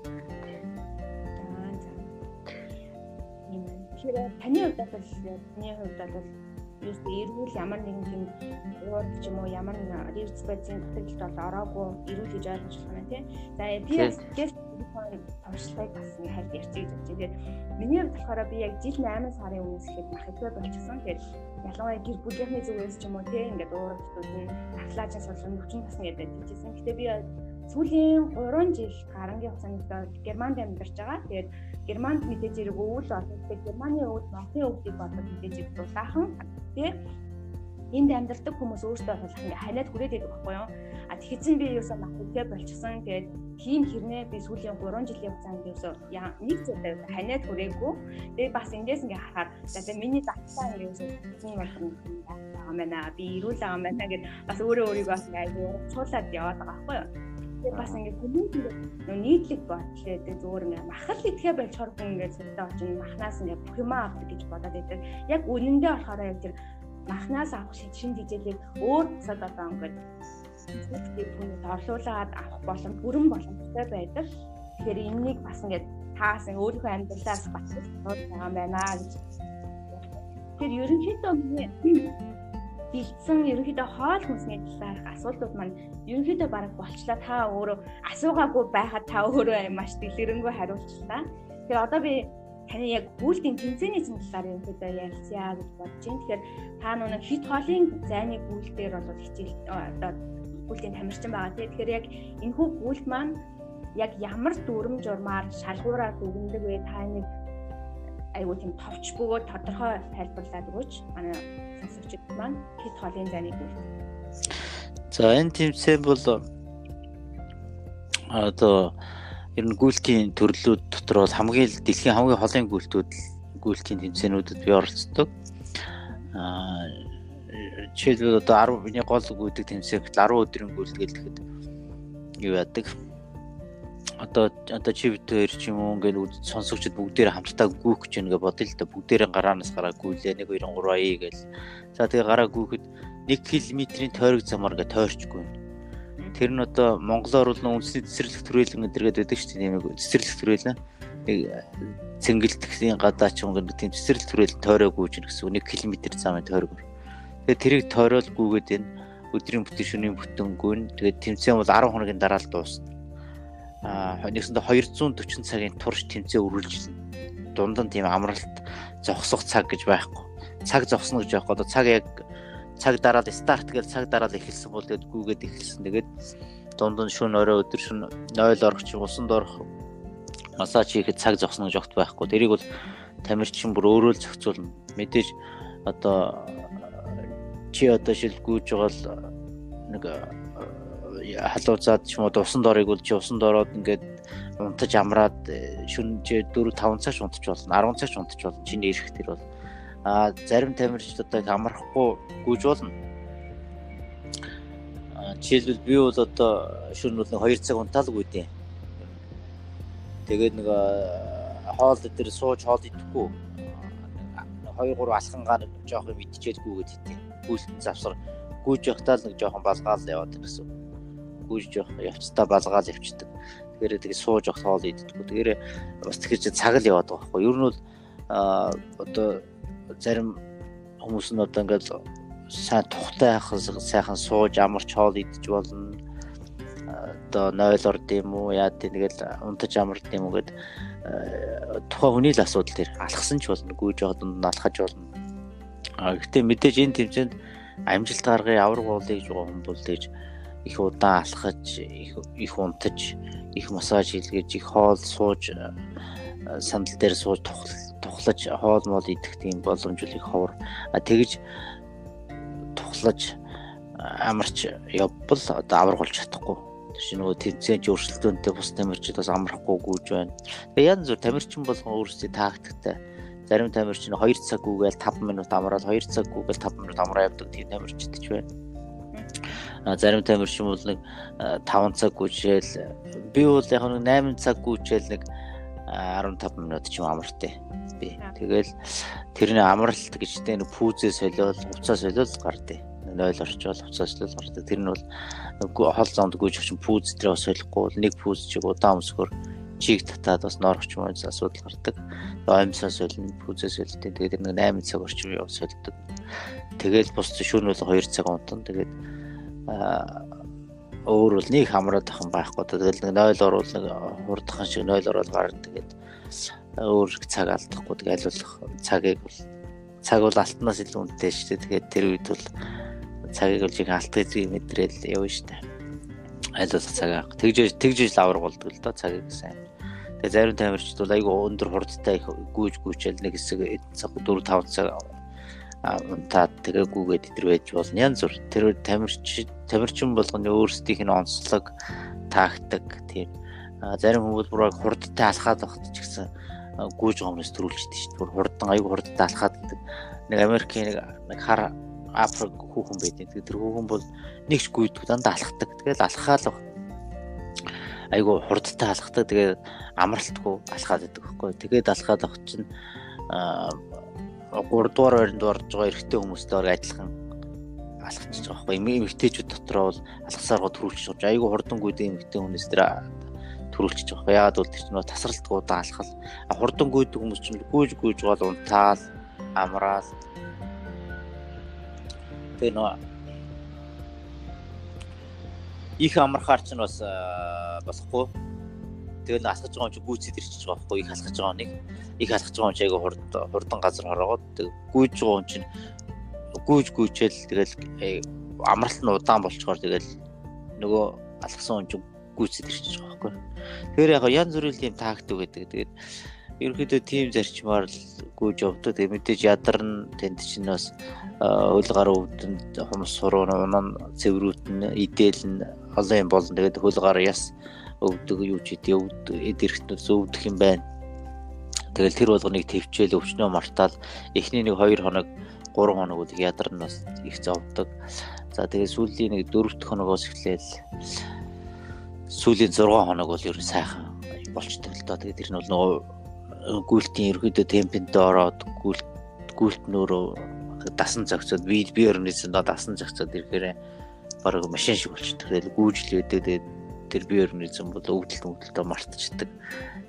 Тэгэхээр таны хувьд бол таны хувьд бол ерөөсөө эрүүл ямар нэгэн тийм уур ч юм уу ямар нэгэн ревц байцын дутагдлалд бол ороогүй эрүүл гэж ойлгож байна тийм. За би гест туршлагыг бас ингэ хайр ярьчих гэж байна. Тэгээд миний хувьд болохоор би яг жил 8 сарын өмнөөс ихэд мах идэвхтэй болчихсон. Тэгээд ялангуяа гэр бүлийнхний зүгээс ч юм уу тийм ингээд уурдууд нь таглаажин сулрын өвчин тасна гэдэг тийжсэн. Гэтэ би сүүлийн 3 жил гарангийн хугацаанд Германд амьдарч байгаа. Тэгээд Германд мэдээж хэрэг өвөл олон. Тэгээд Германы өвөл Монголын өвлийг бодоод мэдээж дулаахан тий. Энд амьдардаг хүмүүс өөртөө болох ингээ ханиад хүрээд байдаг байхгүй юу? А тэгсэн би юусаа махтай болчихсон. Тэгээд тийм хэрнээ би сүүлийн 3 жилийн хугацаанд юусаа нэг зүйлээ ханиад хүрээгүй. Тэгээд бас эндээс ингээ харахаар за миний давтаа ингээ юусаа тийм болсон байгаа мэнэ би ирүүл байгаа мэнэ гэд бас өөрөө өөрийгөө бас ингээ айгүй цуулаад яваад байгаа байхгүй юу Тэгээд бас ингээд хүмүүст нөө нийтлэг бодлоо гэдэг зүгээр ингээд махал идэхэ болчоор хүн ингээд сүлдээ очино махнаас ингээд бүх юмаа авдаг гэж бодоод байдаг. Яг үнэндээ болохоор яг тэр махнаас авах шин хичээлийг өөр цад одоо ингээд зүйлийг түүнээс орлуулад авах боломж бүрэн боломжтой байдаг. Тэгэхээр энэнийг бас ингээд таас өөрийнхөө амьдралаас батлаж байгаа юм байна гэж. Тэгэхээр ерөнхийдөө бэлдсэн ерөнхийдөө хоол хүнсний талаарх асуултууд маань ерөнхийдөө бараг болчлаа та өөрөө асуугаагүй байхад та өөрөө маш дэлгэрэнгүй хариулчлаа. Тэгэхээр одоо би таны яг гүйлтийн тэмцээний зэн талаар ерөнхийдөө ярилцъя гэж бодож байна. Тэгэхээр та нүг хит хоолын зайны гүйлтээр бол хичээл одоо гүйлтийн тамирчин байгаа тийм. Тэгэхээр яг энэхүү гүйлт маань яг ямар дүрм журмаар шалгуураар дүгндэг вэ? Та нэг айгуу тийм товч бөгөөд тодорхой тайлбарлаад өгөөч. Манай сонсогчид маань хит хоолын зайны гүйлт.
За энэ тэмцээн бол одоо ер нь гүйлтийн төрлүүд дотор бол хамгийн дэлхийн хамгийн холын гүйлтүүд гүйлтийн тэмцээнүүдэд би оролцдог. Аа жишээлбэл одоо 10 миний гол гүйдэг тэмцээн 10 өдрийн гүйлт гэлэхэд юу яадаг. Одоо одоо чи хоёр ч юм уу ингээд сонсогчд бүгдээр хамтдаа гүйх гэж нэгэ бодъё л да бүгдээрээ гараанаас гараа гүйлээ 1 2 3 ая гээл. За тэгээ гараа гүйхэд 1 км-ийн тойрог замаар ингээд тойрчгүй Тэр нь одоо монголоор бол үндэсний цэцэрлэг төрөлн гэдэргээд байдаг шүү дээ. Нэг цэцэрлэг төрөлн нэг цэнгэлдэхний гадаач өнгө тийм цэцэрлэг төрөл тойроо гүйж гэсэн 1 км замын тойрог. Тэгээд тэрийг тойрол гүйгээд энэ өдрийн бүтэн шөнийн бүтэнгүй нь тэгээд тэмцээн бол 10 хоногийн дараа л дуусна. Нэгсэндээ 240 цагийн турш тэмцээн үргэлжилнэ. Дунд нь тийм амралт зогсох цаг гэж байхгүй. Цаг зогсно гэж байхгүй. Одоо цаг яг цаг дараад старт гэж цаг дараад эхэлсэн бол тэгээд гүгээд эхэлсэн. Тэгээд дунд нь шөнө орой өдөр шөнө 0 орох чи усанд орох массаж хийхэд цаг зогсно гэж огт байхгүй. Тэрийг бол тамирчин бүр өөрөө л зохицуулна. Мэдээж одоо чи одоо шил гүйж байгаа л нэг халуузаад ч юм уу усанд орыг бол чи усанд ороод ингээд унтаж амраад шүн 4 5 цаг унтаж болно 10 цаг унтаж болно чиний ирэх тэр бол а зарим тамирчдад их амархгүй гүйж болно. Жишээлбэл би бол одоо шөнө бол 2 цаг унтаалгүй дээ. Тэгээд нэг хоол дээр сууж хоол идэхгүй. 2 3 алхангаа нэг жоох юм идчихээд гүйгээд хитээ. Гүйлтэн завсар гүйж явахтаа л нэг жоохон балгаал яваад гэсэн. Гүйж явах явцдаа балгаал явцдаг. Тэгэхээр тэгээ сууж явах хоол иддэггүй. Тэгэхээр бас тэгэхээр цаг л яваад байгаа байхгүй. Ер нь бол одоо зарим хүмүүс нь одоо ингээд сайн тухтай сайхан сууж амарч хоол идэж болно. Одоо 0 орд юм уу яа тэгэл унтаж амард юм уу гэд тухайн хүний л асуудал тэр алхсан ч болно гүйж яваад налхаж болно. А гэхдээ мэдээж энэ тэмцээнд амжилт гаргая авраг болъё гэж байгаа хүн бол тэгж их удаан алхаж их их унтаж их массаж хийлгэж их хоол сууж сандал дээр сууж тухлаж хоол моол идэх тийм боломж их ховор тэгж тухлаж амарч явбал одоо авраг болж чадахгүй чи нөгөө тэнцэнч өрсөлдөөнтэй бус тамирчид бас амрахгүй гүйж байна. Тэгээ янз бүр тамирчин болгон өөрсдийн тактиктай. Зарим тамирчин 2 цаг гүйгээл 5 минут амраад 2 цаг гүйгээл 5 минут амраа явдаг тийм тамирчид ч байна. Зарим тамирчин бол нэг 5 цаг гүйжээл би бол яг нэг 8 цаг гүйжээл нэг 15 минут ч юм амартай би. Тэгэл тэрний амралт гэжтэй нэг пүүзээ солиол, уцаа солиол гардыг. 0 орчвол уцаа солиол гардаг. Тэр нь бол хол зоонд гүйж очин пүүз дээр солихгүй нэг пүүз чиг удаан өмсгөр чиг татаад бас норч юм асуудал гардаг. Оймсаа солино, пүүзээ солино. Тэгээд нэг 8 цаг орчим яв солидог. Тэгэл бус бол 2 цаг унтан. Тэгээд өөр бол нэг хамраад ах юм байхгүй. Тэгэл нэг 0 орвол нэг хурдхан шиг 0 ороод гарна. Тэгээд өөр цаг алдахгүй тэг айлуулах цагийг бол цаг бол алтнаас илүү үнэтэй шүү дээ. Тэгээд тэр үед бол цагийг бол жиг алт гэдгийг мэдрээл явна шүү дээ. Айлуулах цаг авах. Тэгж тэгж л авраг болдог л доо цагийг сайн. Тэгээ зарим тамирчид бол айгүй өндөр хурдтай их гүйж гүйчэл нэг хэсэг цаг 4 5 цаг та тэгээ гүгээд идэр байж болно. Янз бүр тэр тамирч тамирчин болгоны өөрсдийнх нь онцлог тактик тийм зарим хүмүүс бүр хурдтай алхаад багт ч гэсэн гүйж гомноос төрүүлчихдээ шүү дээ. Хурдан аяг хурдтай алхаад гэдэг. Нэг Америкийн нэг хар Африк хүүхэн байдаг. Тэгээд тэр хүүхэн бол нэгч гүйдэг дандаа алхдаг. Тэгээд алхаал айгу хурдтай алхдаг. Тэгээд амралтгүй алхаад байдаг байхгүй. Тэгээд алхаад авах чинь 3 дугаар байранд орж байгаа эрэгтэй хүмүүстэй адилхан алхчихж байгаа байхгүй эмэгтэйчүүд дотроо бол алхасаараа төрүүлчих жоо айгүй хурдан гүйдэ эмэгтэй хүнээс тэр төрүүлчих жоо яагаад бол тэр чинь тасралтгуудаа алхал. Хурдан гүйдэг хүмүүс чинь гүйж гүйж гол унтаал амраал. Тэр нөө их амархаар ч бас болохгүй. Тэгэл алхаж байгаа юм чи гүйцэд ирчихэж байгаа байхгүй их алхаж байгаа нэг их алхаж байгаа юм чи айгүй хурдан хурдан газар хороогоод гүйж байгаа юм чинь гүйж гүйчээл тэгэл э, амралт нь удаан болчоор тэгэл нөгөө алгасан хүн чинь гүйцэд ирчихэж байгаа байхгүй. Тэгэхээр яг янз бүрийн тийм тактик гэдэг. Тэгээд ерөнхийдөө тийм зарчмаар л гүйж явдаг. Тэгээд мэдээж ядарна тэнд чинь бас хөл гар өвдөнд хумс суруу унан цэврүүтэн идэлэн олон юм болно. Тэгээд хөл гар яс өвдөг юу ч идэ өвд эд эрэхтнээс өвдөх юм байна. Тэгэл тэр болгоныг төвчээл өвчнөө мартаал эхний нэг 2 хоног 3 хоног үл ядарна бас их зовдөг. За тэгээ сүүлийн нэг 4 дахь хоногоос эхлээл сүүлийн 6 хоног бол ер нь сайхан болчтой л доо. Тэгээд тэр нь бол нөгөө гүйлтийн ерөөдөө темпэнд ороод гүйлт гүйлт нөрөө дасан зөгцөөд би би өрнөсөн доо дасан зөгцөөд ирэхээр бараг машин шиг болчтой. Тэгээд гүйжлээдээ тэгээд тэр би өрнөсөн бол өвдөлт өвдөлтөө мартчихдаг.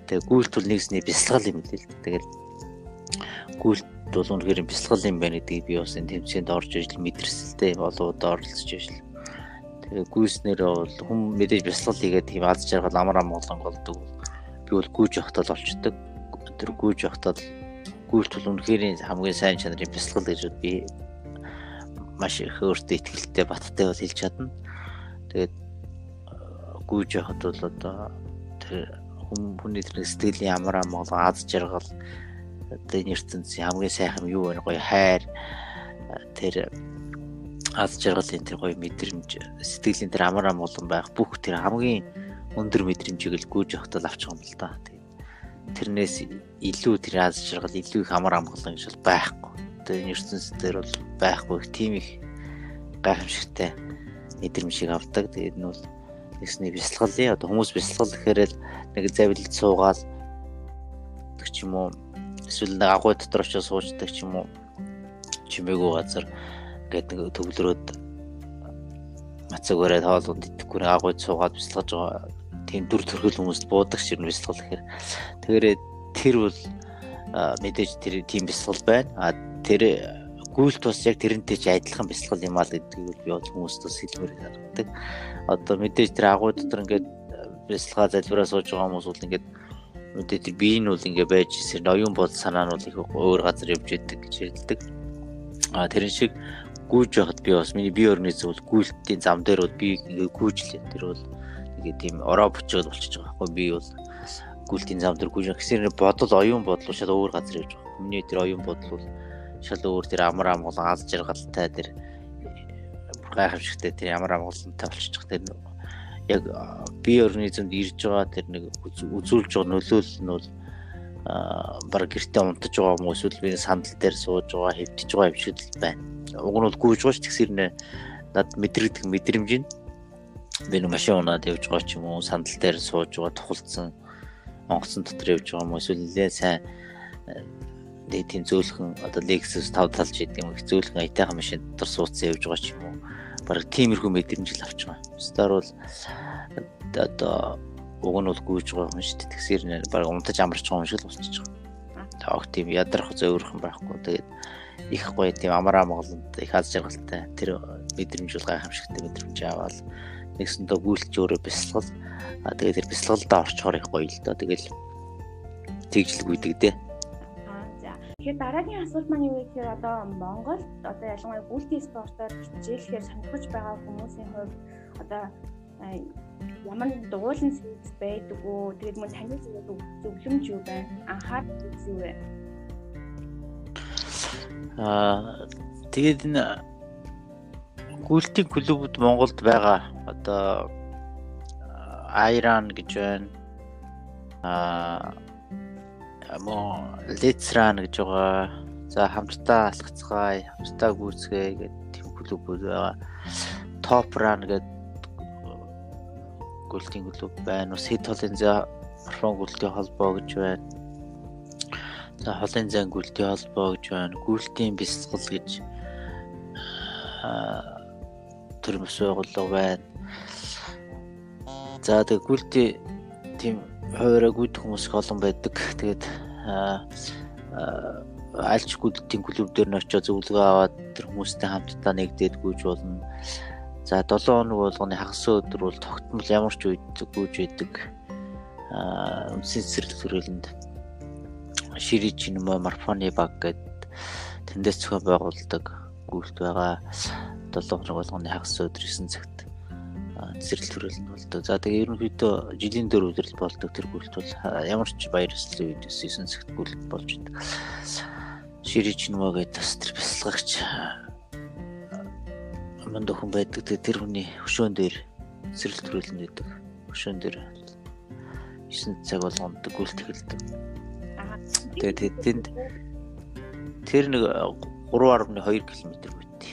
Тэгээд гүйлт бол нэгсний бясалгал юм л л. Тэгээд гүйлт бол үнэхээр бясалгал юм байна гэдгийг би бас энэ тэмцээнд орж ижил мэдэрсэлтэй болоод оролцож ижил. Тэгээ гүйснээр бол хүм мэдээж бясалгал хийгээд тийм аз жаргал амар амгалан болдог. Би бол гүйж явахтаа л олчдаг. Тэр гүйж явахтаа гүйлт бол үнэхээр хамгийн сайн чанарын бясалгал гэж би маш их өөртөө ихтэй баттай бол хэлж чадна. Тэгээд гүйж явахд бол одоо тэр хүм хүний сэтгэлийн амар амгалан аз жаргал одоо энэ ертөнцийн хамгийн сайхан юу вэ гоё хайр тэр аз жаргалын тэр гоё мэдрэмж сэтгэлийн тэр амар амгалан байх бүх тэр хамгийн өндөр мэдрэмжийг л гүйж явахтал авчих юм л да. Тэрнээс илүү тэр аз жаргал илүү их амар амгалан гэж бол байхгүй. Энэ ертөнцийн дээр бол байхгүй тийм их гайхамшигтай мэдрэмжийг авдаг. Тэгээд нь бол нэгсний бясалгалын одоо хүмүүс бясалгал гэхээр л нэг завилд суугаал ч юм уу эсвэл нэг агуй дотор очиж суучдаг ч юм уу чимээгүй газар ингээд нэг төвлөрөөд мацаг өрөөд хоолунд идэхгүй нэг агуй суугаад бясалгаж байгаа. Тийм дүр төрхөл хүмүүст буудаг юм бясалгал гэхээр. Тэгээрээ тэр бол мэдээж тэр тийм бясалгал байна. А тэр гүйлт бас яг тэрнтэй ч адилхан бясалгал юм аа гэдгийг би бол хүмүүст бас хэлмээр санагддаг одоо мэдээж тэр агуй дотор ингээд бясалгаа залбираа сууж байгаа хүмүүс бол ингээд Мэдээ тэр би энэ бол ингээ байж ирсэн оюун бодол санаа нь бол их өөр газар явж идэг гэж хэлдэг. А тэрэн шиг гүйж байхад би бас миний бие организм бол гүйлтийн зам дээр бол би ингээ гүйжлээ. Тэр бол ингээ тийм ороо бочоод болчихж байгаа байхгүй би бол гүйлтийн зам дээр гүйж гэсээр бодол оюун бодол шал өөр газар явж байгаа. Миний тэр оюун бодол бол шал өөр тэр амар амгалан аз жаргалтай тэр гайхамшигтай тэр амар амгалантай болчихж байгаа. Тэр яг бие организмд ирж байгаа тэр нэг үзүүлж байгаа нөлөөлөл нь бол баг гэртээ унтаж байгаа хүмүүс эсвэл би сандал дээр сууж байгаа хэвтэж байгаа юм шиг л байна. Уг нь бол гүйж байгаа ч тэгсэр нэ над мэдрэгдэх мэдрэмж нь би нэг машин унаад явж байгаа ч юм уу сандал дээр сууж байгаа тухалцсан онгоцон дотор явж байгаа юм эсвэл нэлээ сайн нэг тийм зөөлхөн одоо Lexus 5 талж гэдэг юм их зөөлхөн аятайхан машин дотор суудсан явж байгаа ч юм уу бараг тиймэрхүү мэдрэмж л авч байгаа. Стар бол одоо уг нь бол гүйж байгаа юм шүү дээ. Тэгсэр нэр бараг унтаж амарч байгаа юм шиг л болчихж байгаа. Таах тийм ядрах зөөрхөн байхгүй. Тэгээд их гоё тийм амраа моголонд их аз жаргалтай тэр мэдрэмж бол гайхамшигтай мэдрэмж аваад нэгсэндээ гүйлж өөрөө бясалгал а тэгээд тэр бясалгалдаа орчхоор их гоё л доо. Тэгэл тэгжл гүйдэг дээ.
Тэгэхээр дараагийн асуулт маань юу гэхээр одоо Монголд одоо ялангуяа гүйлтийн спортоор хичээлэхээр сонирхож байгаа хүмүүсийн хувьд одоо ямар дугуулсан сэвс байдаг уу? Тэгээд мөн таны зөвлөмж юу байна? Анхаар зүйл юу вэ?
Аа тэгээд энэ гүйлтийн клубуд Монголд байгаа. Одоо Айран гэж байна. Аа мөн Лецран гэж байгаа. За хамтдаа алхацгаая, хамтдаа гүйцгээе гэдэг тийм клубүүд байгаа. Топ Run гэдэг гүйлтийн клуб байна. Ус хэд холын за марафон гүйлтийн холбоо гэж байна. За холын зан гүйлтийн холбоо гэж байна. Гүйлтийн бясалгал гэж төрөмс байгууллага байна. За тэгээ гүйлти тийм хуваараа гүйдэх хүмүүс их олон байдаг. Тэгээд альч гүйлтийн клуб дээр нь очиж зөвлөгөө аваад тэр хүмүүстэй хамтдаа нэгдээд гүйж болно. За 7 хоног болгоны хагас өдөр бол тогтмол ямар ч үед гүйж байдаг. Аа үнсэн цэцэрлэг төрөлөнд ширий чинмэ марфоны баг гэдэг тэндээс зохион байгуулдаг гүйлт байгаа. 7 хоног болгоны хагас өдөр 9 цагт цэцэрлэг төрөлөнд болдог. За тэгээ ерөнхийдөө жилийн дөр өдрөл болдог тэр гүйлт бол ямар ч баяр ёслолын үед 9 цагт гүйлт болж байдаг. Ширий чинмэ гэдэг бас тэр бясалгагч манд охин байдаг. Тэр хүний хөшөөн дээр цэцэрлэг төрөлн гэдэг. Хөшөөн дээр 9 цаг болгонд гүйлт эхэлдэг. Тэгээд тэнд тэр нэг 3.2 км үүтэй.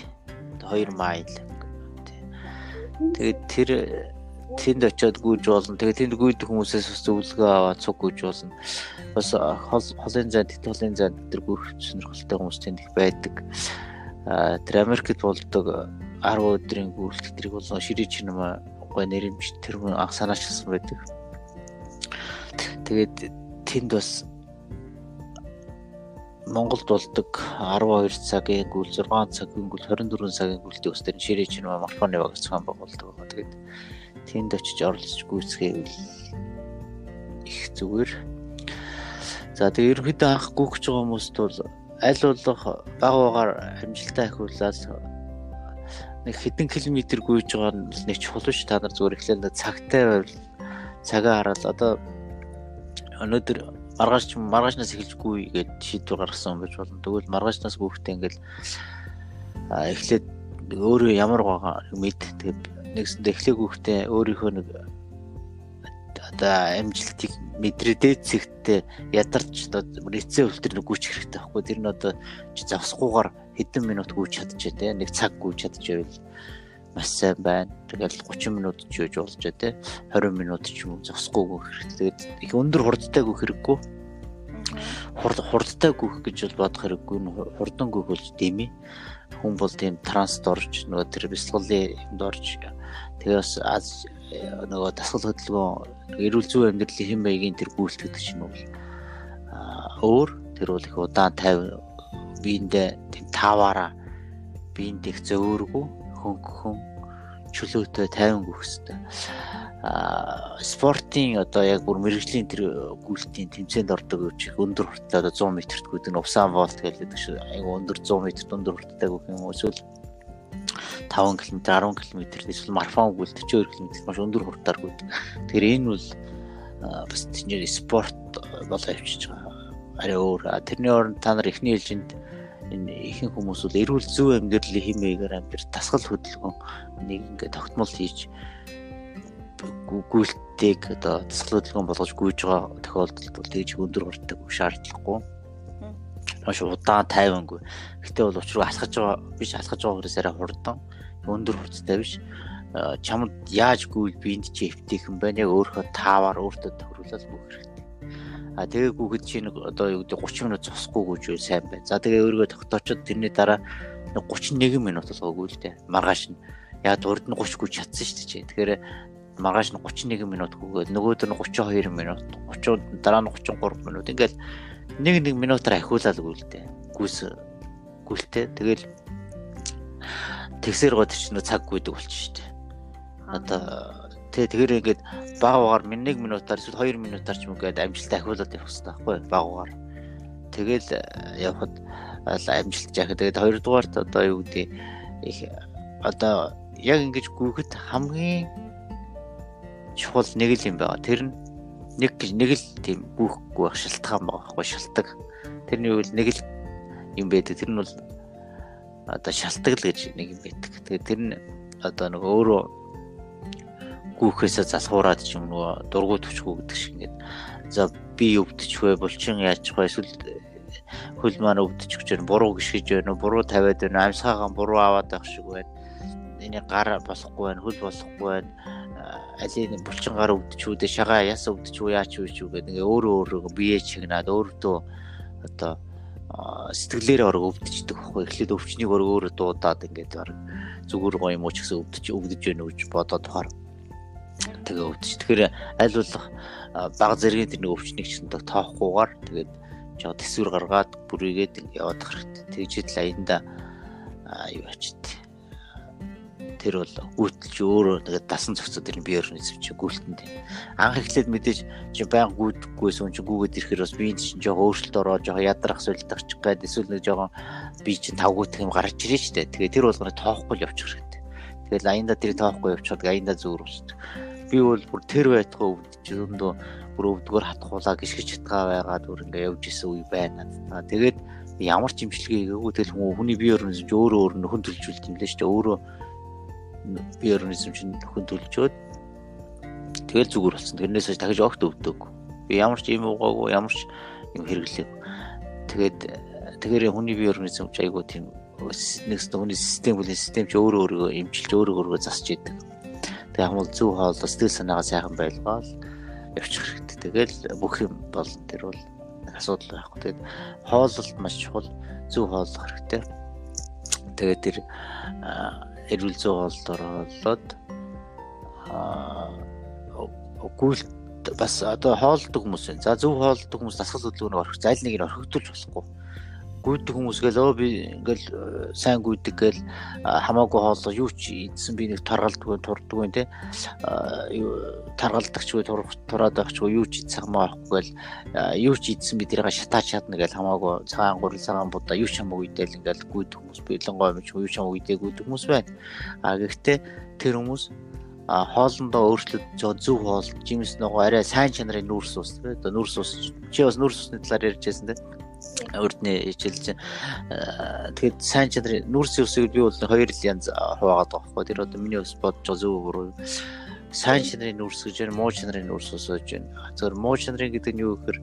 2 майл. Тэгээд тэр тэнд очиод гүйж болно. Тэгээд тэнд гүйдэх хүмүүсээс бас зөвлөгөө аваад цуг гүйж болно. Бас холын зан, тэт холын зан тэр гүйх сонирхолтой хүмүүс тэнд их байдаг. А тэр Америкт болдог 10 өдрийн гүйлт тэрийг болон ширий чинама гой нэрмж тэр хүн анх санаачилсан байдаг. Тэгээд тэнд бас Монголд болдог 12 цагийн гүйл 6 цагийн гүйл 24 цагийн гүйлтийг бас тэр ширээ чинама марафоны баг зохион байгуулдаг байгаа. Тэгээд тэнд очиж оролцож гүйцгээвэл их зүгээр. За тэгээд ерөнхийдөө анх гүйж байгаа хүмүүст бол аль болох баг багаар амжилттай ахиулаад нэг хэдэн километр гүйж байгаа нь нэг чухал ш та нар зүгээр эхлээл цагтай байвал цагаа хараад одоо өнөөдөр маргааш маргаашнаас эхэлж гүй гэд шийдвэр гаргасан байж болно. Тэгвэл маргаашнаас гүйхтэй ингээл эхлээд өөрөө ямар байгаа мэд? Тэгээд нэгсэндээ эхлэх гүйхтэй өөрийнхөө нэг одоо амжилтыг мэдрээдээ зэгтээ ядарч одоо рецеп өвтөр нэг гүйчих хэрэгтэй байхгүй. Тэр нь одоо завсгүйгээр хэдэн минут гүйж чадчих те нэг цаг гүйж чадчихвэл маш сайн байна. Тэгэл 30 минут ч үеж болж те 20 минут ч юм уу зогсгүй гүйх хэрэгтэй. Тэгээд их өндөр хурдтай гүйх хэрэггүй. Хурд хурдтай гүйх гэж бол бодох хэрэггүй. Хурдан гүйх бол дэмий. Хүн бол тийм транст орж нөгөө тэр бясалгалын юмд орж тэгээ бас аз нөгөө дасгал хөдөлгөөн эрүүл зүйн амьдралын хэм маягийн тэр гүйлт гэдэг чинь бол өөр тэр бол их удаан 50 биендээ тийм тааваараа биенд их зөөргөө хөнгөн чөлөөтэй тайван гүөх хэвээр а спортын одоо яг бүр мэрэгжлийн тэр гүйлтийн тэмцээнд ордог үуч өндөр хүртэл одоо 100 м-т гүйдэг нь усан волт гэдэг шиг айгу өндөр 100 м өндөр хүртэл гүөх юм эсвэл 5 км 10 км эсвэл марафон гүйлт 42 км маш өндөр хурдаар гүйдэг. Тэгэхээр энэ бол бас тийм спорт болоо явчихж байгаа. Арай өөр. Тэрний оронд та нар эхний ээлжинд энэ ихэнх хүмүүс бол эрүүл зүй амьдралын хэмээгээр амьд тасгал хөдөлгөөн нэг ингээд тогтмол хийж гүйлтийг одоо тасгал хөдөлгөөн болгож гүйж байгаа тохиолдолд бол тэгж өндөр хурдтай шаардлагагүй маш удаан тайвангүй. Гэтэ бол учруу алхаж байгаа биш алхаж байгаа арай хурдан өндөр хурдтай биш. Чамд яаж гүйл биэнд чи эвтэйхэн байна яг өөрийнхөө тааваар өөртөө тохируулаад гүйх хэрэгтэй А тэгээ гүгэд чи нэг одоо юу гэдэг 30 минут зогсохгүй гүйж сайн байна. За тэгээ өөрийгөө тогтоочод тэрний дараа 31 минут болгоогүй л дээ. Маргааш нь яа урд нь 30 гүйж чадсан шүү дээ. Тэгэхээр маргааш нь 31 минут гүгээд нөгөөдөр нь 32 минут, 30 дараа нь 33 минут ингээл нэг нэг минутаар ахиулаад гүйлдэ. Гүйс гүйлтээ. Тэгэл тэгсэр гот чинь цаг гүйдэг болчих шүү дээ. Одоо Тэ тэгэхээр ингээд баг угаар 1 минутаар эсвэл 2 минутаар ч юм гээд амжилттай ахиулаад явах хэрэгтэй байхгүй баг угаар. Тэгэл э, явхад амжилт жаах. Тэгээд хоёрдугаарт одоо юу гэдэг их одоо яг ингэж гүгэд хамгийн чухал нэг л юм байгаа. Тэр нь нэг нэг л тийм гүхгүй байх шалтгаан байгаа байхгүй шалтгаан. Тэрний үйл нэг л юм байдаг. Тэр нь бол одоо шалтгаал гэж нэг юм байдаг. Тэгээд тэр нь одоо нэг өөрөө гүүхээсээ залхуураад ч юм нөгөө дургуй төчгөө гэдэг шиг ингээд. За би өвдөж вэ булчин яаж вэ эсвэл хөл маань өвдөж гэж байна буруу гიშгэж байна буруу тавиад байна амьсгаагаан буруу аваад байх шиг байна. Энийг гар болохгүй байна хөл болохгүй байна. Алийг булчин гар өвдөж үү шагаа яс өвдөж үү яач үү ч гэдэг ингээ өөрөө өөрөө бие чигнаад өөртөө одоо сэтгэлээрээ орог өвдөждөг байхгүй эхлээд өвчнийг өргөөр дуудаад ингээд баг зүгээр гоё юм уу ч гэсэн өвдөж өвдөж байна гэж бодоод хаар тэгээ өвдөж тэгэхээр аль болох баг зэргийн тэр нэг өвчнийг ч гэсэн тоохгүйгээр тэгээд жоо төсвөр гаргаад бүрийгээд яваад хэрэгтэй тэгжэл аянда юу ачт тэр бол гүйтэлж өөрөө тэгээд дасан зохицоод ирэн би организм чи гүйлтэнд. Анх эхлээд мэдээж чи баян гүйдггүйс үн чи гүгээд ирэхээр бас биенд чинь жоохон өөрчлөлт ороо жоохон ядрах сүлдэх ч гээд эсвэл нэг жоохон бие чинь тавгүйдэх юм гарч ирээ штэ. Тэгээд тэр болгоно тоохгүй явчих хэрэгтэй. Тэгээд аянда тэр тоохгүй явчихад аянда зүүр устдаг. Би бол бүр тэр байтгаа өвдөж зөндөө бүр өвдгөр хатхуулаа гიშгэж чатгаа байгаад бүр ингээ явж исэн үе байна. Тэгээд ямар ч имчилгээ хийгээгүй тэгэл хүний бие организм өөрөө өөр нөхөн төлжүүлт юм лээ шүү дээ. Өөрөө бие организм чинь нөхөн төлжөөд тэгэл зүгээр болсон. Тэрнээс хойш дахиж огт өвдөг. Би ямар ч юм уугаагүй, ямар ч юм хэрэглэв. Тэгээд тэгэхээр хүний бие организм ч айгүй тийм нэгс хүний систем бүлийн систем ч өөрөө өөрийгөө эмчилж өөрөө өөрийгөө засч идэг. Тэгээ хамбал зөв хоолой сэтгэл санаагаа сайхан байлгаал явчих хэрэгтэй. Тэгэл бүх юм болно. Тэр бол асуудал байхгүй. Тэгээд хооллолт маш чухал. Зөв хооллох хэрэгтэй. Тэгээд тэр эрүүл зүй хоолд оролоод аа гүйлт бас одоо хоолдог хүмүүс байна. За зөв хоолдог хүмүүс дасгал хөдөлгөөнийг орхих. Аль нэг нь орхигдуулж болохгүй гүйдэг хүмүүс гээл өө би ингээл сайн гүйдэг гээл хамаагүй хооллого юу ч идсэн би нэг таргалдгүй турддаг юм те таргалдагч вэ тураад байгч юу ч идсэн хамаахгүй гээл юу ч идсэн би тэрийг шатаач чадна гээл хамаагүй цагаан гурил цагаан будаа юу ч хамаагүй идэл ингээл гүйдэг хүмүүс бэлэнгой юм ч юу ч хамаагүй идэх гүйдэг хүмүүс байна. А гэхдээ тэр хүмүүс а хоолндоо өөрчлөлт зөв хоол жимс нөгөө арай сайн чанарын нүүрс ус одоо нүүрс ус чи бас нүүрс усны талаар ярьж байсан тий урдны хичээлж тэгэхэд сайн чанарын нүүрсийн үсийг би бол хоёр янз хуваагаад байгаа байхгүй тэр одоо миний ус бодож байгаа зөв буруу сайн чанарын нүүрс гэж байна муу чанарын нүүрс ус гэж байна. Зөвхөн муу чанарын гэдэг нь юу гэхээр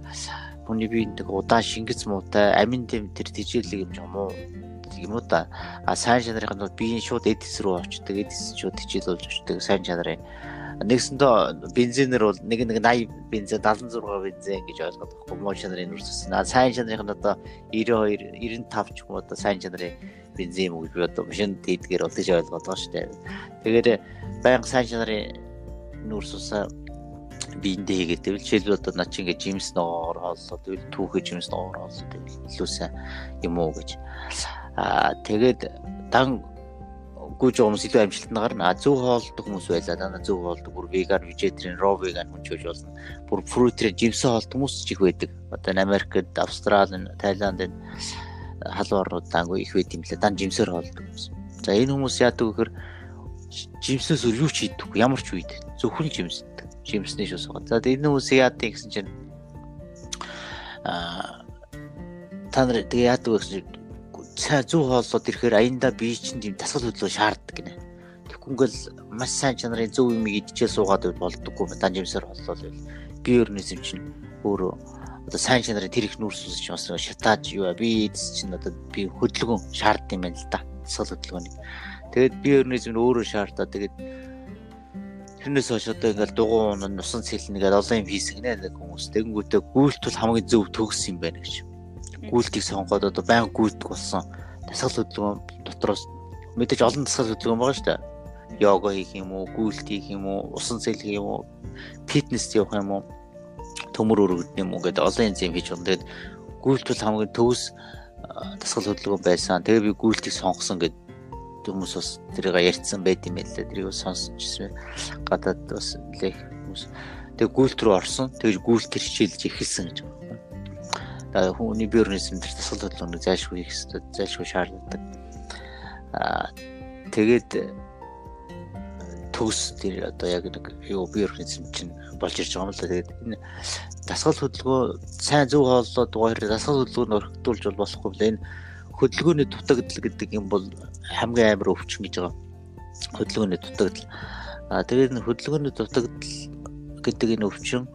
хүний биеийн нэг удаан шингэц муутай амин тэм тэр тижээлэг юм жоо муу юм уу да а сайн чанарын нь биеийн шууд эдис рүү очдог эдис шууд тижээл болж очдог сайн чанарын нэгсэндээ бензинээр бол нэг нэг 80 бензин 76 бензин гэж ойлгоод байхгүй муу чанарын нүрсэс. Аа сайн чанарын нь одоо 92 95 ч юм уу одоо сайн чанарын бензин юм уу би одоо машин дийдгээр бол тийж ойлгоод байгаа шүү дээ. Тэгэхээр байнга сайн чанарын нүрсэс биендээ хийгээд тэгвэл жишээлбэл одоо наа чи ингээ жимс ногоогоор хооллоо тэгвэл түүхээ жимс ногоогоор хооллоо тэгвэл илүү сайн юм уу гэж аа тэгээд дан гүйж хүмүүс илүү амжилтанд гарна. А зөв хоолдог хүмүүс байлаа. Дандаа зөв хоолдог бүр веган, vegetarian, raw vegan хүн ч болно. Бүр fruit-ээр жимсэн хоолдог хүмүүс ч их байдаг. Одоо Америкт, Австрали, Тайланд энэ халуун орнууд даангүй их байт юм лээ. Дан жимсээр хоолдог хүмүүс. За энэ хүмүүс яадаг гэхээр жимснээс өөр юу ч хийдэггүй. Ямар ч үед зөвхөн жимсдэг. Жимснээ шус байгаа. За энэ хүмүүс яадаг гэсэн чинь аа та нар тэгээ яадаг гэсэн цай зүү хооллоод ирэхээр аяндаа бие чинь тийм дасгал хөдлөө шаарддаг гинэ. Тэгэхгүй ингээл маш сайн чанарын зөв юм идчихээ суугаад болдоггүй дан жимсээр хооллол байл. Бие организм чинь өөрөө одоо сайн чанарын тэр их нүүрс ус чинь бас шатааж юу би эдс чинь одоо би хөдөлгөөн шаарддаг юм байна л да. Дасгал хөдөлгөөнийг. Тэгээд бие организм нь өөрөө шаардаа тэгээд тэрнээс хойш одоо ингээл дугуун нусан цэлнэгээд олон юм хийсэн гинэ нэг хүмүүс тэгэнгүүтээ гүйлтвэл хамгийн зөв төгс юм байна гэж гүйлтийг сонгоод одоо байнга гүйдэг болсон дасгал хөдөлгөөн дотроос мэдээж олон дасгал хөдөлгөөн байгаа шүү дээ. Йога хийх юм уу, гүйлт хийх юм уу, усан цэл хийх юм уу, фитнес явах юм уу, төмөр өргөдөн юм уу гэдэг олон янз юм хийж байна. Тэгээд гүйлт бол хамгийн төвс дасгал хөдөлгөөн байсан. Тэгээ би гүйлтийг сонгосон гэдэг хүмүүс бас тэрийг ярьцсан байт юм байлаа. Тэрийг сонсчихсан. Гадаад бас нэлээх хүмүүс. Тэгээ гүйлт рүү орсон. Тэгж гүйлт хичээлж эхэлсэн гэж байна хүний бие организм дээр тасгал хөдөлгөөнийг зайлшгүй хийх хэрэгтэй, зайлшгүй шаардлагатай. Аа тэгээд төгс тэр одоо яг нэг юу бие организм чинь болж ирж байгаа юм л да. Тэгээд энэ дасгал хөдөлгөөн сайн зөв хооллоод гоёр дасгал хөдөлгөөнд өргөдүүлж бол болохгүй л энэ хөдөлгөөний дутагдал гэдэг юм бол хамгийн амар өвчин гэж байгаа. Хөдөлгөөний дутагдал. Аа тэгээд хөдөлгөөний дутагдал гэдэг энэ өвчин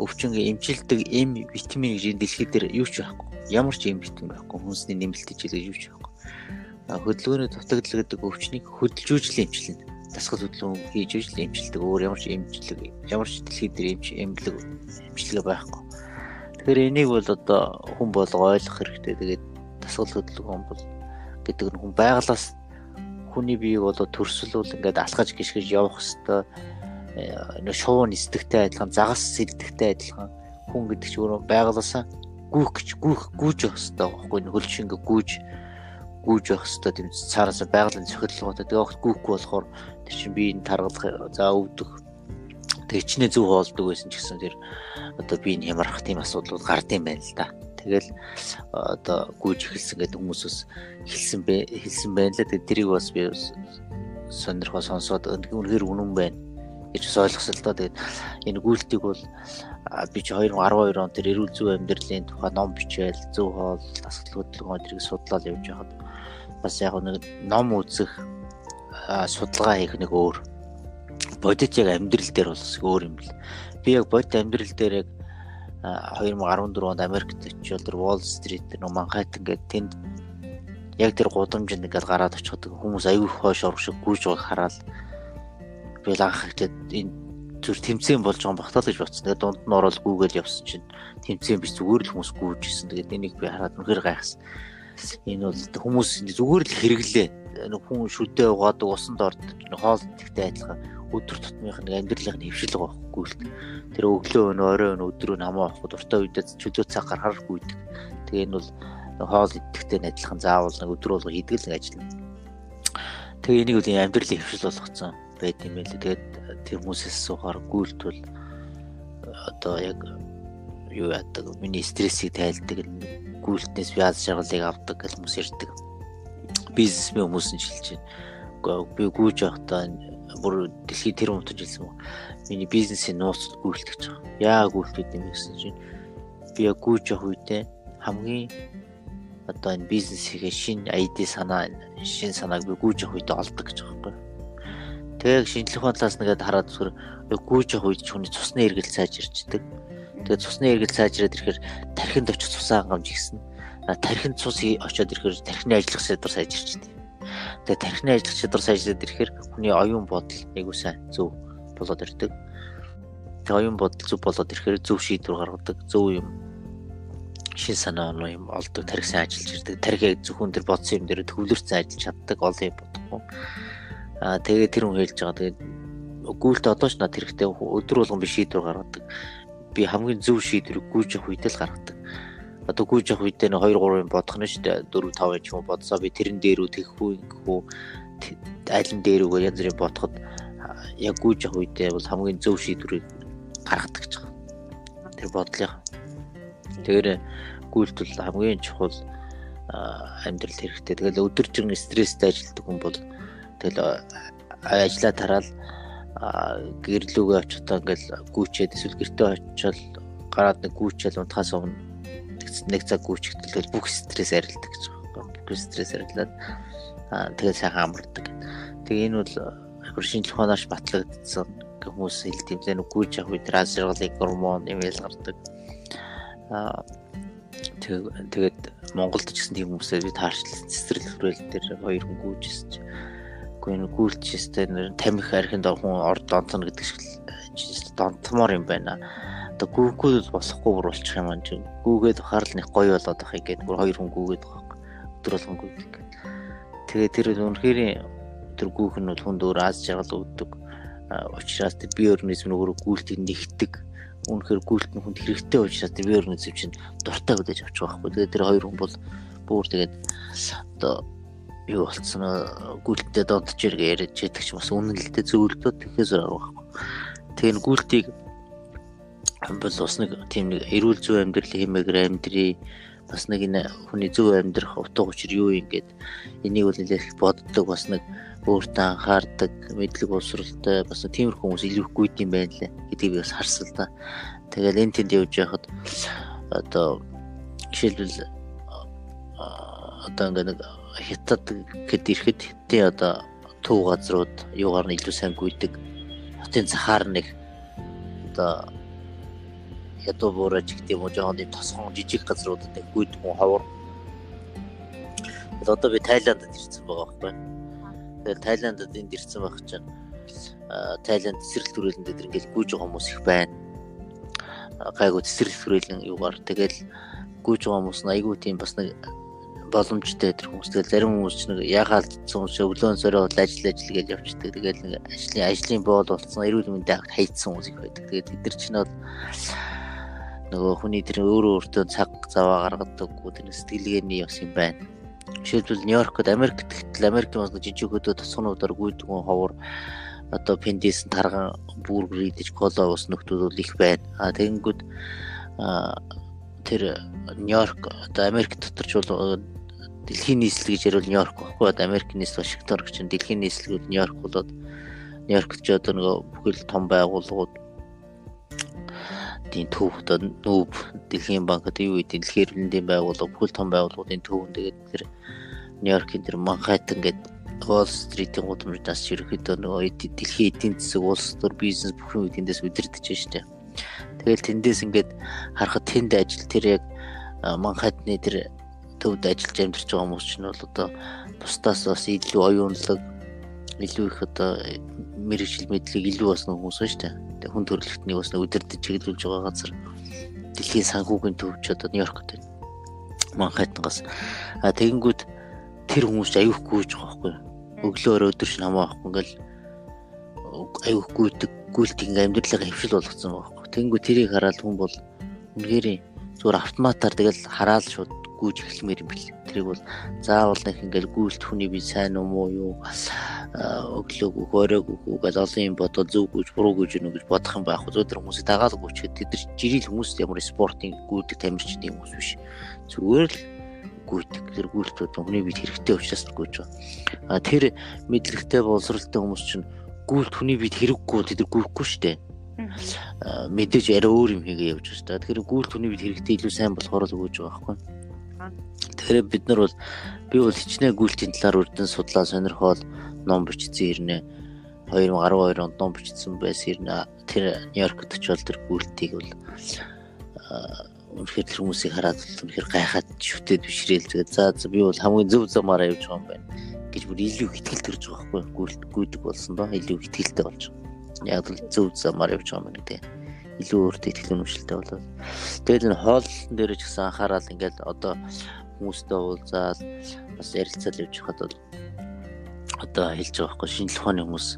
өвчнгийн эмчилдэг эм витамин гэж энэ дэлхий дээр юу ч байхгүй. Ямар ч эм витамин байхгүй. Хүнсний нэмэлт хичээлээ юу ч байхгүй. Хөдөлгөөний дутагдал гэдэг өвчнийг хөдөлжүүлж эмчилнэ. Дасгал хөдөлгөөн хийж ижил эмчилдэг өөр ямар ч эмчилэг ямар ч дэлхий дээр эмч эмнэлэг эмчилгээ байхгүй. Тэгэхээр энийг бол одоо хүн болго ойлгох хэрэгтэй. Тэгээд дасгал хөдөлгөөн бол гэдэг нь хүн байгалаас хүний биеийг болоо төрсөлүүл ингээд алхаж гიშгэж явах хэвээр нөө шувуу нисдэгтэй адилхан загас сэлдэгтэй адилхан хүн гэдэг чинь өөрөө байгалаасаа гүйх гэж гүйх гүйж явах хэвээр байхгүй хөл шингэ гүйж гүйж явах хэвээр тийм цаараас байгалийн цохирлоготой тэгээ гүйхгүй болохоор тэр чинь биеийг таргалах за өвдөх тэг чинээ зөв хоолдог байсан ч гэсэн тэр одоо биеийг хямрах тийм асуудал гард юм байна л да. Тэгэл одоо гүйж эхэлсэн гэдэг хүмүүсээс хэлсэн бэ хэлсэн байна л да. Тэрийг бас би сонирхоо сонсоод үнэхээр үнэн байна гэж ойлгосон л доо. Тэгээд энэ гүйлтийг бол би чи 2012 он тэр эрүүл зүй амьдралын тухай ном бичээл зөв хоол дасгал хөдөлгөөн тэрийг судлаад явж байхад бас яг нэг ном үзэх судалгаа хийх нэг өөр бодит яг амьдрал дээр бол өөр юм бэл. Би яг бодит амьдрал дээр яг 2014 онд Америкт очиод тэр Wall Street тэр Манхэттен гэдэг тэнд яг тэр гудамжинд ингээд гараад очиход хүмүүс их хойш орох шиг гүйж байгааг хараад би л анх ихэд энэ зүр тэмцээн болж байгаа багтаал гэж бодсон. Тэгээд дунд нь орол гүүгээл явсан чинь тэмцээн биш зүгээр л хүмүүс гүйжсэн. Тэгээд энийг би хараад үнэхээр гайхсан. Энэ бол хүмүүс зүгээр л хэрэглээ. Нэг хүн шүдээ угаадаг усанд ордог хоол тэгтэй адилхан өдөр тутмынх нэг амьдралын хөвшил байхгүй л. Тэр өглөө өн орой өн өдрөө намаа авах дуртай үедээ чөлөө цаг гарахааргүй идэг. Тэгээ энэ бол хоол идэхтэй адилхан заавал нэг өдөр болго хийдэг л ажил. Тэгээ энийг үл амьдралын хөвшил болгоцсон байт юм байл. Тэгээд тэр хүмүүсээс суугаар гүйлтвэл одоо яг юу яадаг миний стрессийг тайлдаг гүйлтнээс би аз жаргалыг авдаг гэж хүмүүс ярьдаг. Бизнесмен хүмүүс нь шилж байна. Би гүйж явахдаа бүр дэлхийд тэр өмтөж хэлсэн мөн. Миний бизнесийн нууц гүйлтгэж байгаа. Яа гүйлтгэд юм гэсэн чинь би яг гүйж явах үедээ хамгийн одоо энэ бизнесийн шинэ ID санаа шинэ санааг би гүйж явах үедээ олдог гэж байгаа байхгүй. Тэгээд шинжлэх ухаанаас нэгэд хараад зүгээр гүйж явах үед хүний цусны эргэл сайжирчдэг. Тэгээд цусны эргэл сайжраад ирэхээр тархинд очих цусаа хангамж ихсэн. Тархинд цус очиод ирэхээр тархины ажиллах сэдвэр сайжирчдэг. Тэгээ тархины ажиллах чадвар сайжраад ирэхээр хүний оюун бодол айгуу сайн зөв болоод ирдэг. Тэгээ оюун бодол зөв болоод ирэхээр зөв шийдвэр гаргадаг, зөв юм шин санаа оноо юм олдог, тарих сайн ажиллаж ирдэг. Тарихыг зөвхөн тэр бодсон юм дээр төвлөрсөн ажиллаж чаддаг, олон юм бодохгүй. Аа тэгээ тэр хүн хэлж байгаа. Тэгээд гүйлт одоо ч над хэрэгтэй өдөр болгон би шийдвэр гаргадаг. Би хамгийн зөв шийдвэрийг гүйж авах үед л гаргадаг одоо гүйж явах үедээ 2 3 юм бодох нь шүү дээ 4 5 ч юм бодсоо би тэрэн дээр үү тэгэх үү ингэх үү айлын дээр үгүй янз бүрийн бодоход яг гүйж явах үедээ бол хамгийн зөв шийдвэрийг гаргадаг гэж байгаа. Тэр бодлыг. Тэгэхээр гүйлтэл хамгийн чухал амьдрал хэрэгтэй. Тэгэл өдөржин стресстэй ажилладаг хүн бол тэгэл ажиллаа тараал гэрлүүгээ очихдоо ингээл гүйчээд эсвэл гэртээ очиод гараад нэг гүйчээл унтахаас өмнө нэг цаг гүйчихтэл бүх стресс арилдаг гэж байгаа. Бүх стресс арилаад аа тэгээд сайхан амардаг. Тэгээ энэ бол амар шинжлэх ухаанаар батлагдсан хүмүүс хэлдэг юм лээ. Гүйж авах үед аз жаргалын гормон ял гардаг. Тэгээд Монголд ч гэсэн тийм хүмүүсээ би таарчлсан цэцэрлэг хүрээлэл дээр хоёр хүн гүйжсэн чи. Үгүй энэ гүйлчээстэй тамхи архинд хүн орд донтно гэдэг шиг донтмоор юм байна одоо гүүггүй болохгүй бүр болчих юм аа гүүгээд харал нэг гоё болоод ахыг гээд бүр хоёр хүн гүүгээд байгаа өдөр болгон гүйдэг. Тэгээ тэр үнэхээр тэр гүүх нь бол хүнд өөр аз жаргал өгдөг. Учираас тэр бие организм өөрөө гүйлтийг нэгтдэг. Үнэхээр гүйлт нь хүнд хэрэгтэй учраас тэр бие организм чинь дуртай хүлээж авчих байхгүй. Тэгээ тэр хоёр хүн бол бүр тэгээд одоо юу болцсон гүйлттэй донтож иргэ яриад чаддаг ч бас үнэнлэлтэй зөвлөдөө тэгэхээр зураг байхгүй. Тэгээ гүйлтийг бол бас нэг тийм нэг эрүүл зүй амьдрал хэмээгээр амьдрий бас нэг энэ хүний зөв амьдрах утга учир юу юм гээд энийг бол нэлээд боддог бас нэг өөртөө анхаардаг мэдлэг боловсралтай бас тиймэрхүү хүмүүс илүү их гүйд юм байна лээ гэдгийг би бас харсан л да. Тэгэл энэ тэнд явж байхад одоо жишээлбэл одоо ингээ нэг хятад гэд ирэхэд хятадын одоо төв газрууд юугаар нь илүү сайн гүйдэг. Хотын цахаар нэг одоо ядуу буураж гэдэг юм уу жоохон юм тосгон жижиг газруудад нэг гүйд хүн ховор. Одоо би Тайландд ирсэн байгаа байхгүй. Тэгээд Тайландд энд ирсэн байх чинь Тайланд цэцэрлэг төрөлн дээр ингээл гүйж байгаа хүмүүс их байна. Гайгүй цэцэрлэг төрөлн юугаар тэгэл гүйж байгаа хүмүүс айгүй тийм бас нэг боломжтой тэр хүмүүс тэгэл зарим хүмүүс ч нэг ягаал хүмүүс өглөөн сөрөө ажил ажил гэж явчихдаг. Тэгэл нэг ажлын ажлын боол болсон эрүүл мэндийн агт хайцсан хүмүүс их байдаг. Тэгээд тэд нар ч нь бол нөгөө хүний тэр өөрөө өөртөө цаг заваа гаргадаггүй тэр сэтгэлгээний бас юм байна. Жишээлбэл Нью-Йоркод Америкт гэтэл Америкийн бас жижиг хөдөө тосгонуудаар гүйдгэн ховор одоо пендис тарган бүргэр идэж кола ус нөхдүүд бол их байна. А тэгэнгүүт тэр Нью-Йорк одоо Америк дотор ч бол дэлхийн нийслэл гэж ярил Нью-Йорк баггүй одоо Америк нийслэл Вашингтон гэж дэлхийн нийслэл Нью-Йорк болоод Нью-Йоркт ч одоо нөгөө бүхэл том байгууллагууд тийм төв одоо нүүб дэлхийн банк одоо юу гэдэг дэлхийн эрдэнэлийн байгууллага бүхэл том байгууллагуудын төвөн тэгээд тэр Нью-Йоркийн тэр Манхэттен гэдэг Wall Street-ийн гудамжаас ерөөхдөө нөгөө дэлхийн эдийн засаг улс төр бизнес бүх юм эндээс удирдах штеп. Тэгэл тэндээс ингээд харахад тэнд ажил тэр яг Манхэттны тэр төвд ажиллаж амьдарч байгаа хүмүүс ч нь бол одоо бусдаас бас илүү оюунлаг илүү их одоо мэрэгжил мэдлэг илүү бас хүмүүс шүү дээ. Тэгээ хүн төрөлхтнийг бас өдөрдөж чиглүүлж байгаа газар дэлхийн санхүүгийн төвч одоо Нью-Йоркт байна. Манхэттангаас а тэгэнгүүт тэр хүмүүс аюух гүйж байгаа байхгүй өглөөр өдөр шин хамаа байхгүй ингээл аюух гүйдэг гүйлт ингээм амьдралаа хөвшил болгоцсон байхгүй. Тэнгүү тэрийг хараад хүн бол үнэхээр зүгээр автоматар тэгэл хараал шууд гүйж эхлэмээр юм бэл. Тэрийг бол заавал нэг ингээл гүйлт хүний би сайн уу муу юу өглөөг хөөрөөг үгээд олон юм бодоод зөв гүйж буруу гүйж өгнө гэж бодох юм байх. Зөвдөр хүмүүсийг дагаал гүйчгээд тэд нар жирийн хүмүүс ямар спортын гүйдэг тамирчид юм хүмүүс биш. Зүгээр л гүйдэг. Тэр гүйлтүүд хүний бид хэрэгтэй учраас гүйж байгаа. А тэр мэдлэгтэй боловсралтай хүмүүс чинь гүйлт хүний бид хэрэггүй тэд гүйхгүй шүү дээ мэдээж арай өөр юм хийгээ явж байна. Тэгэхээр гүйл түүний бид хэрэгтэй илүү сайн болохоор л өгөөж байгаа байхгүй. Тэгэхээр бид нар бол би бол хичнээн гүйлтийн талаар үрдэн судлаа сонирхоод ном бичсэн хэрнээ. 2012 онд ном бичсэн байсан хэрнээ. Тэр Нью-Йоркт очивол тэр гүйлтийг бол үнэхээр тэр хүмүүсийг хараад үнэхээр гайхаад шүтээд бишрээл тэгээд за би бол хамгийн зөв замаараа явж байгаа юм байна гэж бүр илүү ихтгэл төрж байгаа байхгүй гүйлт гүйдэг болсон доо илүү ихтгэлтэй болж байгаа. Яг л зөв замаар явж байгаа юм тий. Илүү өөртөө ихтгэл өнөмшлтэй болоод. Тэгэл энэ хоол дээр ч гэсэн анхаарал ингээд одоо хүмүүстэй уулзаад бас ярилцаад явж хахад бол одоо хэлж байгаа байхгүй шинжлэх ухааны хүмүүс.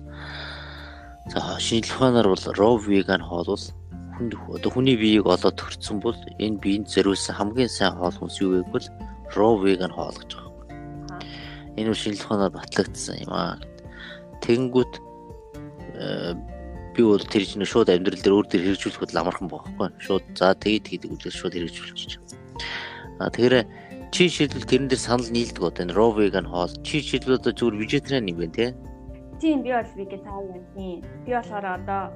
За шинжлэх ухаанаар бол raw vegan хоол бол хүн одоо хүний биеийг олоод төрсөн бол энэ биеинд зориулсан хамгийн сайн хоол хүнс юу вэ гэвэл raw vegan хоол гэж байгаа. Энэ үл шинжлэх ухаанаар батлагдсан юм аа. Тэнгүүт би бол тэр чинь шууд амьдрал дээр өөр дээр хэрэгжүүлэх бодол амархан байхгүй. Шууд за тэгээд тэгээд үлээс шууд хэрэгжүүлчих. А тэгэхээр чи шийдвэл тэрэн дээр санал нийлдэг одоо энэ raw vegan хоол чи шийдвэл одоо зүгээр vegetarian юм байна тий.
Тийм би бол vegetarian тийм. Би болохоор одоо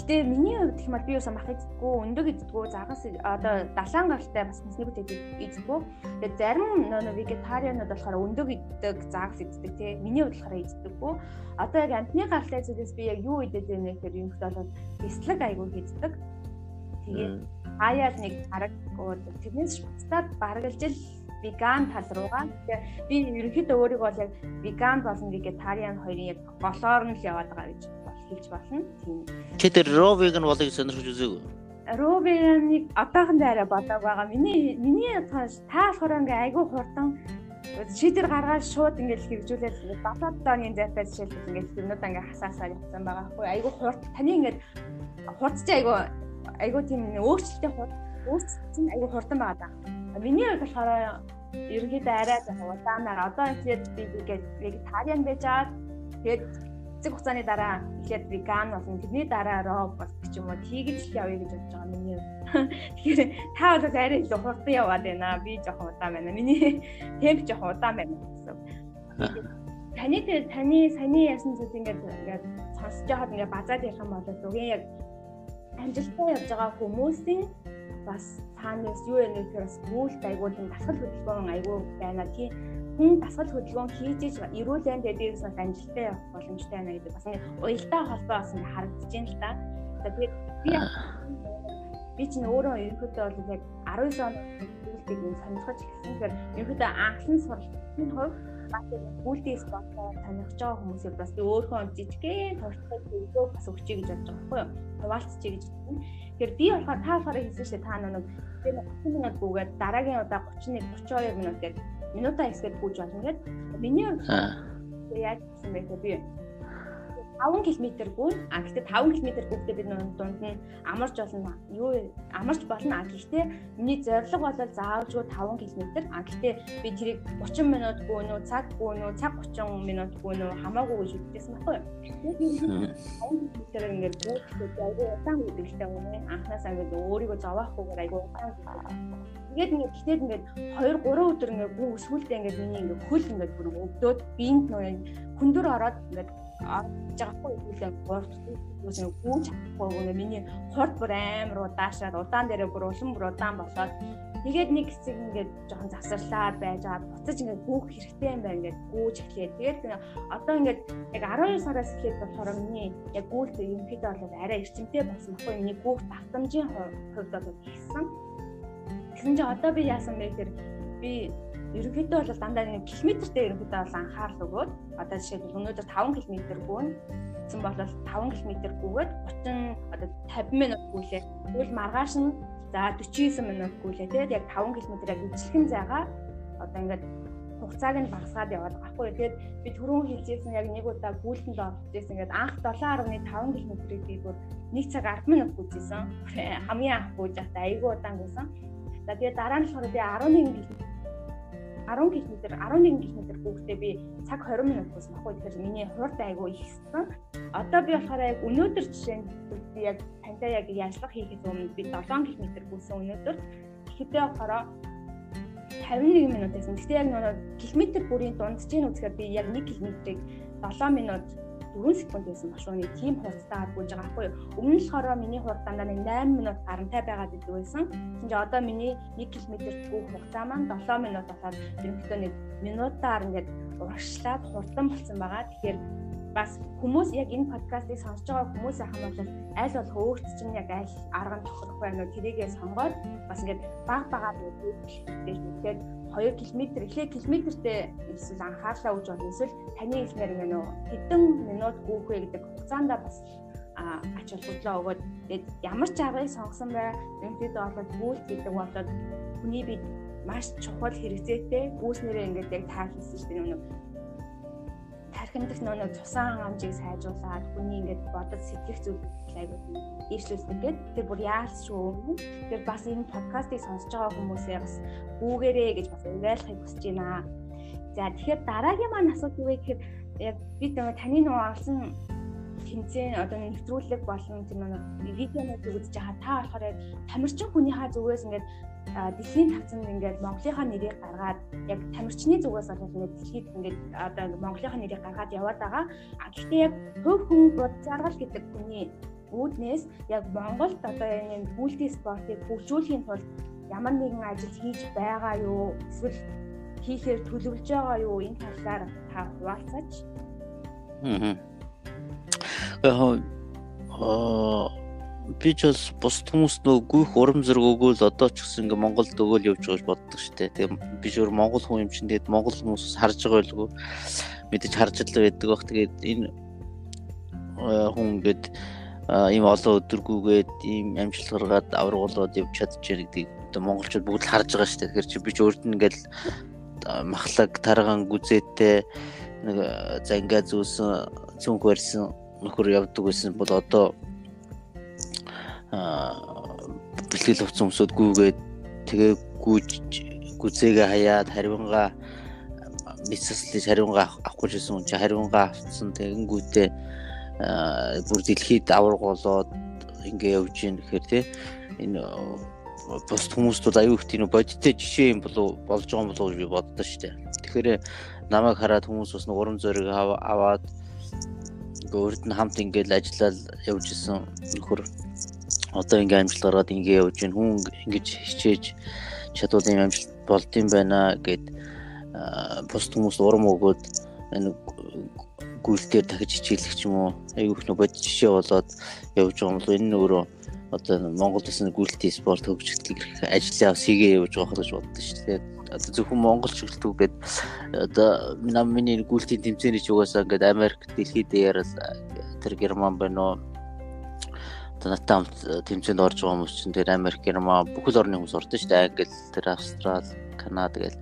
Гэтэ миний хувьд юм бол би юусан мах идэггүй, өндөг идэггүй, загас одоо далайн гаралтай бас мэсний бүтээл идэггүй. Тэгээд зарим нөө вегетарианууд болохоор өндөг иддэг, загас иддэг тий. Миний хувьд болохоор иддэггүй. Одоо яг амтны гаралтай зүйлээс би яг юу идэж байна гэхээр юм хөт бол бяцлаг айгүй хийдэг. Тэгээд хаяал нэг харагдгүй. Тэрнээс буцаад баргалж л веган тал руугаа. Тэгэхээр би ерөнхийдөө өөрийгөө бол яг веган болон вегетариан хоёрын яг голоор нь л яваад байгаа гэж хэлж болно. Тийм.
Тэр raw vegan болыг сонирхож үзээгүй.
Vegan-ыг одоохондоо арай бодог байгаа. Миний миний та болохоор ингээ айгүй хурдан шийдэр гаргаад шууд ингээд хэрэгжүүлээд 70 дооны зайтай жишээлбэл ингээд юмнууд ингээ хасаасаар явсан байгаа хгүй айгүй хурд таны ингээд хурдч айгүй айгүй тийм өөрчлөлттэй хурд өөрчлөлт айгүй хурдан байгаа даа. Миний хувьд болохоор ерөнхийдөө арай удаанаар одоо ихлээр би ингээд вегетариан байж байгаа. Тэгээд эцэг хугацааны дараа эхлээд веган болно. Тэрний дараа raw болчих ч юм уу. Тэгж л явъя гэж бодож байгаа миний. Тэгэхээр та бол арай илүү хурдан яваад байна. Би жоохон удаан байна. Миний темп жоохон удаан байна гэсэн. Таны таны саяны ясан зүйл ингээд ингээд сонсож байхад ингээд базаад ярих юм бол үгүй яг амжилттай явж байгаа хүмүүсийн бас цаанаас юу юм гэхээр бас гүйлт айгуул юм дасгал хөдөлгөөн айгуу байна. Тийм хүн дасгал хөдөлгөөн хийж иж эрүүл мэнд дээрээс бас амжилттай явах боломжтой байна гэдэг бас уялдаа холбоо бас харагдаж байна л да. Тэгээд би би чинь өөрөө ерөнхийдөө бол яг 19 онд зүйлийг юм сонирхож эхэлсэн. Тэгэхээр ерөнхийдөө анхлан суралтын хувь баатар гүйлтийн спортоор таних жоо хүмүүсийг бас өөрхөн жижигхэн туршлагыг өгөө бас өгчэй гэж бодож байгаа байхгүй юу? Хуваалцчихъя гэж байна. Тэгэхээр би болохоор та болохоор хэлсэн шүү дээ та нэг тэр 30 минут гүгээд дараагийн удаа 31 32 минут гээд минутаа хэсгээд гүйж болно гэдэг. Миний яаж гэсэн бэ би 5 км гүн а гэхдээ 5 км гүгдээ бид дунд нь амарч болно. Юу амарч болно. А гэхдээ миний зорилго бол заавалжгүй 5 км а гэхдээ би тэрийг 30 минут гүн үү цаг гүн үү цаг 30 минут гүн үү хамаагүй гэж үзсэн байхгүй юу? 5 км ингээд гүгдээ айгүй удаан гүдэлтэй үнэ анханасаа ингээд өөрийгөө зовоохгүйгээр айгүй удаан Тэгээд ингээд гэхдээ ингээд 2 3 өдөр ингээд гүг сүултээ ингээд миний ингээд хөл ингээд бүр өвдөөд биенд нөө хүндүр ороод ингээд авч байгаагүй үлээ гурт нэг гүүж авахгүй гэнэ миний хурд бүр амар удаашаад удаан дээрээ бүр улам бүр удаан болоод тэгээд нэг хэсэг ингээд жоохон завсарлаад байж аваад буцаж ингээд гүүх хэрэгтэй юм байна ингээд гүүж эхлэе. Тэгээд одоо ингээд яг 12 сараас эхлээд болохоор миний яг гүүлт ерөнхийдөө бол арай эрчимтэй болсон баггүй миний гүүх давтамжийн хувьд бол ихсэн. Тэгсэн чинь одоо би яасан бэ гэхээр би ерөнхийдөө бол дандаа нэг километртэй ерөнхийдөө бол анхаарал өгөөд одоо жишээлбэл өнөөдөр 5 км гүн гэсэн бол 5 км гүгээд 30 одоо 50 минут гүйлээ. Тэгвэл маргааш нь за 49 минут гүйлээ. Тэгээд яг 5 км яг ижилхэн зайгаа одоо ингээд хугацааг нь багасгаад яваад байгаа хгүй. Тэгээд би түрүүн хэлжсэн яг нэг удаа гүйлтэнд орж ирсэн. Ингээд анх 7.5 км-ийг би бүр 1 цаг 10 минут гүйжсэн. Хамгийн анх гүйж байхдаа айгүй удаан гүйсэн. За тэгээд дараа нь болохоор би 11 км 10 км 11 км хүүхдээ би цаг 20 минут гүйсэн баггүй тэгэхээр миний хурд айгүй ихсэн. Одоо би болохоор яг өнөөдөр жишээ нь би яг тантай яг яашлах хийхээс өмнө би 7 км гүйсэн өнөөдөр. Тэгэхдээ болохоор 51 минут байсан. Гэхдээ яг нөгөө километр бүрийн дунджийн үзэхээр би яг 1 км-ийг 7 минут 4 секунд байсан машууны тийм хурдтай гүйж байгаа байхгүй юу. Өмнө нь болохоор миний хурд дандаа нэг 8 минут гарантай байгаад идэв байсан. Тэгвэл одоо миний 1 км гүйх хугацаа маань 7 минут болоод ерөнхийдөө нэг минутаар ингээд урагшлаад хурдан болсон байгаа. Тэгэхээр бас хүмүүс яг энэ подкастыг сонсож байгаа хүмүүс ахын бол аль болох өөрт чинь яг аль арга нь тохирох байна уу тэрийгээ сонгоод бас ингээд баг багаар тэгээд 2 км эхлээ километртэй эсвэл анхаарлаа өгж болно эсвэл таны хэлснээр ингээ нөө хэдэн минут гүйх вэ гэдэг хугацаанд бас ач холбогдлоо өгөөд тэгээд ямар ч аргыг сонгосон бай ерөнхийдөө бол гүйт гэдэг болоод хүний бид маш чухал хэрэгцээтэй гүйснэрээ ингээд яг таа хийсэн шүү дээ. Нөгөө тархиндх нөө цусан хангамжийг сайжруулад хүний ингээд бодож сэтгэх зүйл айгуу дэвшлүүлдэг гэд тэр бүр яалс шүү. Тэр бас энэ подкастыг сонсож байгаа хүмүүсээ бас гүүгээрээ гэж бас уриалахыг хүсэж байна. За тэгэхээр дараагийн маань асуулт юу вэ гэхээр яг би таны нөгөө олсон тэмцээн одоо нэвтрүүлэг болон тэр нөгөө видеонууд үзэж байгаа та болохоор яг тамирчин хүнийхээ зүгээс ингээд дэлхийн тавцанд ингээд Монголынхаа нэрийг гаргаад яг тамирчны зүгээс бол ингээд дэлхийд ингээд одоо Монголынхаа нэрийг гаргаад яваад байгаа. Гэхдээ яг хөв хүн бод заргал гэдэг хүний үүднээс яг Монголд одоо энэ мульти спортыг хөгжүүлэхийн тулд ямар нэгэн ажил хийж байгаа юу? Эсвэл хийхээр төлөвлөж байгаа юу? Энэ талаар та хуваалцаач. Аа.
Аа би ч бас бус хүмүүс нөө гүйх урам зэрэг өгөөл одоо ч гэсэн ингээ Монголд өгөөл явж байгаа боддог штэ. Тэгээ би ч өөр Монгол хүн юм чинь тэгээд Монгол хүмүүс харж байгаа байлгүй мэдээж харж л байдаг бах. Тэгээд энэ хүн ингээд ийм олон өдөргүйгээд ийм амжилт гаргаад аврагуулаад явж чадчихэ гэдгийг одоо монголчууд бүгд л харж байгаа штэ. Тэгэхээр чи би ч өөрт нь ингээл махлаг тарган гүзээтэй нэг зангаа зүүсэн цүнх барьсан нөхөр явдаг байсан бол одоо бэлтгэл хувцсан хүмүүсд гүүгээд тэгээ гүүж гүзээгээ хаяад хариунгаа мэдсэслэж хариунгаа авахгүй гэсэн хүн чи хариунгаа авцсан тэгэнгүүтээ бүр дэлхийд авраг болоод ингээ явж гин гэхээр тий энэ бус хүмүүстүүд аюу их тийм бодиттой жишээ юм болов болж байгаа юм болов би боддоо штэ. Тэгэхээр намайг хараад хүмүүс бас нэг урам зориг аваад өөрт нь хамт ингээл ажиллаад явж исэн нөхөр одоо ингээ амжилт гаргаад ингээ явж гин хүн ингэж хичээж чадвал юм амжилт болд юм байна гэд бус хүмүүс урам өгөөд энэ гүйлтээр дахиж хичээлэх ч юм уу айгүйх нөө бод жишээ болоод явж байгаа юм бол энэ өөрөө одоо Монгол улсын гүйлтийн спорт хөгжүүлэх ажлаа хийгээ явж байгаа гэж боддоо шүү дээ. одоо зөвхөн Монгол чиглэлтүү гээд одоо миний гүйлтийн тэмцээний ч угаасаа ингээд Америк дэлхийд дээр тэр Герман байна уу надтай хамт э, тэмцээнд орж байгаа хүмүүс чинь тэр Америк, Герман бүхэл орны хүмүүс ордог шүү дээ. Англи, тэр Австрал, Канада гэл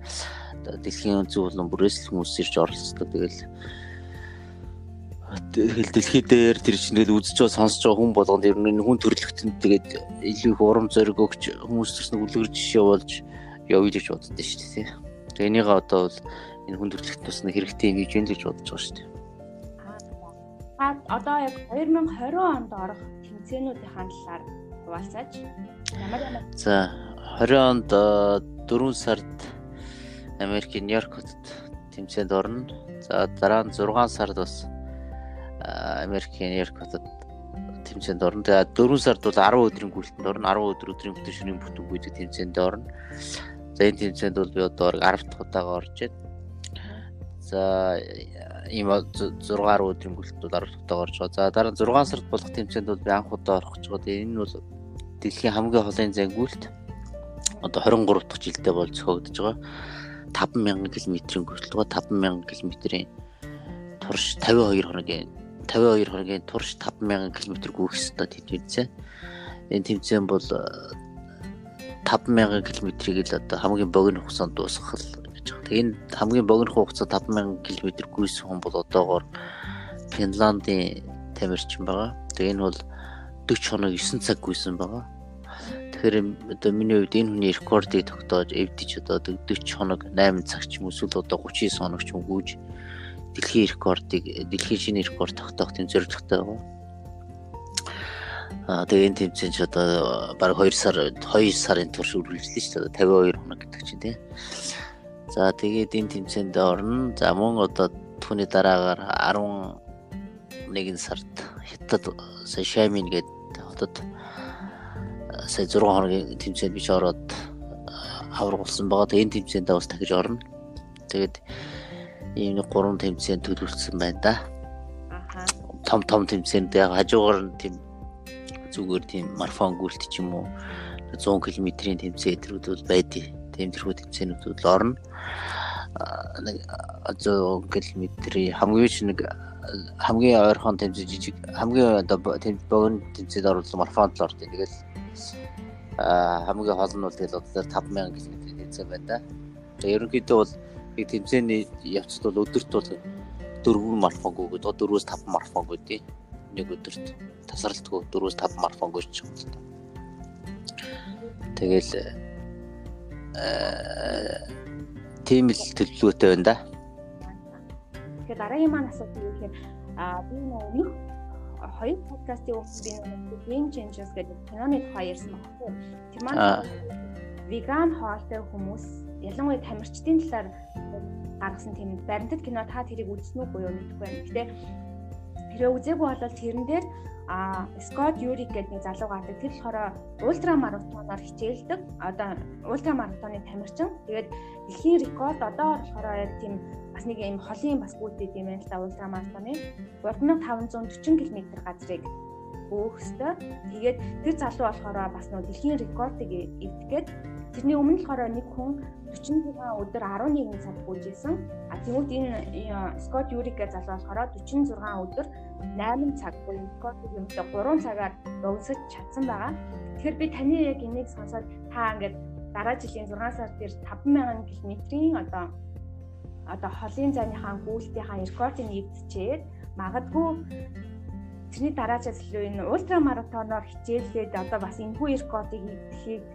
дэлхийн зөв болон бүрээс хүмүүс ирж оролцдог. Тэгэл тэгэл дэлхий дээр тэр чингээл үзэж байгаа сонсож байгаа хүн болгонд ер нь хүн төрөлхтөнд тэгээд илүү их урам зориг өгч хүмүүс төрснө үлгэр жишээ болж явъя гэж боддоо шүү дээ. Тэгээ энийгээ одоо бол энэ хүн төрөлхт тусна хэрэгтэй юм гэж бодож байгаа шүү дээ.
Аа одоо яг 2020 онд орох тэмцээнүүдийн талаар хуваалцаач. Ямар ямар
За 20 онд 4 сард Америкийн Нью-Йорк хотод тэмцээнд орно. За дараа нь 6 сард бас Америкийн Нью-Йорк хотод тэмцээнд орно. Тэгээ 4 сард бол 10 өдрийн гүйлтэнд орно. 10 өдөр өдрийн бүтэн шөнийн бүтэн гүйдэг тэмцээнд орно. За энэ тэмцээнд бол би одоо 10 дахь удаага орж байна. За ийм 6 10 өдрийн гүйлтэнд бол 10 дахь удаага орж байгаа. За дараа нь 6 сард болох тэмцээнд бол би анх удаа орох гэж байгаа. Энэ бол дэлхийн хамгийн холын зан гүйлт. Одоо 23 дахь жилдээ бол зохиогдож байгаа. 5000 км-ийн гүйлтгөө 5000 км-ийн турш 52 хоногийн 52 хоногийн турш 5000 км гүйх ёстой тэмцээн. Энэ тэмцээн бол 5000 км-ийг л одоо хамгийн богино хугацаанд дуусгах гэж байна. Тэгээ энэ хамгийн богино хугацаа 5000 км гүйсэн хүн бол одоогоор Финландийн тамирчин байгаа. Тэгээ энэ бол 40 хоног 9 цаг гүйсэн байгаа. Тэгэхээр одоо миний хувьд энэ хүний рекордыг тогтоож эвдэж одоо 40 хоног 8 цаг ч юм эсвэл одоо 39 хоног ч юм гүйж дэлхийн рекордыг дэлхийн шинэ рекорд тогтоох тийм зорилготой байгаа. Аа тэгээ энэ тэмцээн ч одоо баг 2 сар 2 сарын турш үргэлжлэн шүү дээ 52 хоног гэдэг чинь тийм. За тэгээд энэ тэмцээнд орно. За мөн одоо түүний дараагаар 11 сард хятад Шамин гэдэг хотод сая 6 хоногийн тэмцээнд биш ороод аврагуулсан байгаа. Тэгээ энэ тэмцээнд бас дахиж орно. Тэгээд ийм нэг гурван тэмцээнд төлөвлөсөн байна да. Том том тэмцээнд яг хажуугаар нь тийм зүгээр тийм марафон гүйлт ч юм уу 100 км-ийн тэмцээн эдрүүд бол байдیں۔ Тийм тэрхүү тэмцээнүүд орно. нэг 100 км-ийн хамгийн нэг хамгийн ойрхон тэмцээн жижиг хамгийн одоо богино тэмцээнд оруулсан марафонд л ордог. Тэгэл хамгийн хол нь бол тэгэл одоо 5000 км тэмцээн байна да. Тэгээ ерөнхийдөө бол нэг тэмцээний явцад бол өдөрт бол дөрвөн марафон гүйгээд 4-өөс 5 марафон гүйдээ. Нэг өдөрт тасралтгүй 4-өөс 5 марафон гүйж байгаа. Тэгэл тийм л төлөвлөгөөтэй байна да.
Тэгэхээр дараагийн маань асуудал юу гэхээр а би нэг хоёр подкастын өмнө би нэг Game Changers гэдэг киноны тухай ярьсан баггүй. Тэр маань веган хоолтой хүмүүс ялангуяа тамирчдын талаар гаргасан тийм баримтат кино та тэрийг үзсэн үү буюу мэдэхгүй байна. Гэтэ тэрээ үзээгүй бол тэрэн дээр а Скот Юрик гэдэг нэг залуу гардаг. Тэр болохоор ультра марафоноор хичээлдэг. Одоо ультра марафоны тамирчин. Тэгээд дэлхийн рекорд одоо болохоор яг тийм бас нэг юм холын бас бүүдэд юм байна л да ультра марафоны 3540 км газрыг өөх өстой. Тэгээд тэр залуу болохоор бас нөө дэлхийн рекордыг эвдэхэд тэрний өмнө болохоор нэг хүн 46 өдөр 11 цаг гүйжсэн. А тэгмүүд энэ Скот Юрик гэж залуу болохоор 46 өдөр 8 цаг буюу кодыг юмтай 3 цагаар богсож чадсан байгаа. Тэгэхээр би таны яг энийг сонсоод та ингээд дараа жилийн 6 сар дээр 5000 км-ийн одоо одоо холын зайныхаа гүйлтийнхаа рекордыг нэгдчихэд магадгүй тэрний дараачаас илүү энэ ультра марафоноор хичээллээд одоо бас энэ хүү рекордыг хийх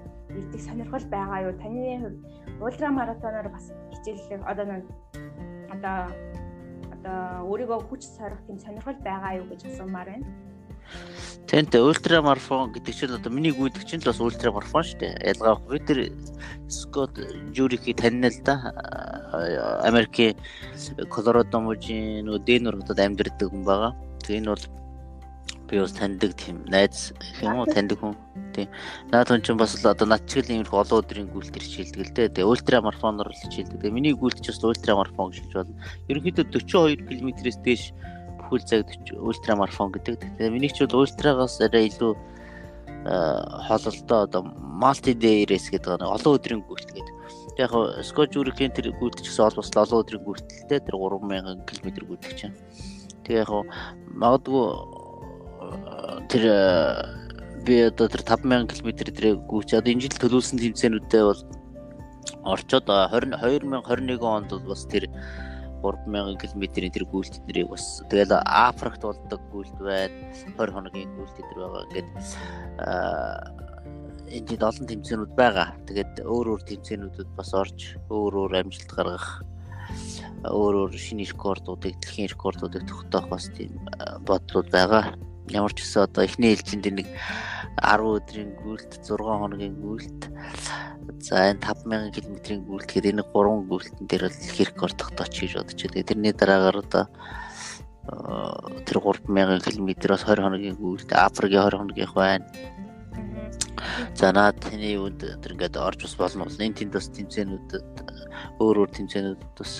идэх сонирхол байгаа юу? Таны хувьд ультра марафоноор бас хичээллэх одоо одоо өөрийгөө хүч сорих тийм сонирхол байгаа юу гэж асуумаар байна.
Тэнт ультра марафон гэдэг чинь одоо миний гүйдэг чинь л бас ультра марафон шүү дээ. Ялгаа би тэр Скот Жюрики таньна л да. Америкийн Колорадо мужийн нөө Денвер хотод амьдардаг хүн байгаа. Тэгээ энэ бол би бас таньдаг тийм найз юм уу таньдаг хүн. Тийм. Наад хүн чинь бас л одоо над чиг л иймэрхүү олон өдрийн гүйлтэр хичээлдэг л дээ. Тэгээ ультра марафоноор л хичээлдэг. Тэгээ миний гүйлт ч бас ультра марафон гэж болно. Ерөнхийдөө 42 км-ээс дээш бүхэл цаг ультра марафон гэдэг. Тэгээ миний ч бол ультрагаас арай илүү хоололтой одоо multi day race гэдэг нэг олон өдрийн гүйлт гэдэг. Яг Скожүрикийн тэр гүйтгэж гэсэн ол бас 7 өдрийн гүйтэлтэй тэр 3000 км гүйтгэж чинь. Тэгээ яг магадгүй тэр би одоо тэр 5000 км дээр гүйч одоо энэ жил төлөвлөсөн тэмцээнүүдтэй бол орчоод 20 2021 онд бол бас тэр 3000 км-ийн тэр гүйлт нэрийг бас тэгэл Африкт болдог гүйлт байна 20 хоногийн гүйлт дээр байгаа ингээд энэ дэд олон тэмцээнүүд байгаа. Тэгээд өөр өөр тэмцээнүүдэд бас орж өөр өөр амжилт гаргах өөр өөр шинэ рекордуудыг дэлхийн рекордуудыг тогтоох бас тийм бодлууд байгаа. Ямар ч гэсэн одоо эхний ээлжинд нэг 10 өдрийн гүйлт 6 хоногийн гүйлт за энэ 5000 км-ийн гүйлт гэхээр энэ 3 гүйлтэн дээр л рекорд тогтооч гэж бодож байна. Тэрний дараагаар одоо тэр 3000 км-оос 20 хоногийн гүйлт Африкийн 20 хоногийнх байна. За наад таны үнд тэр ингээд орж бас болно. Энэ тэнд бас тэмцээнүүдэд өөр өөр тэмцээнүүдэд бас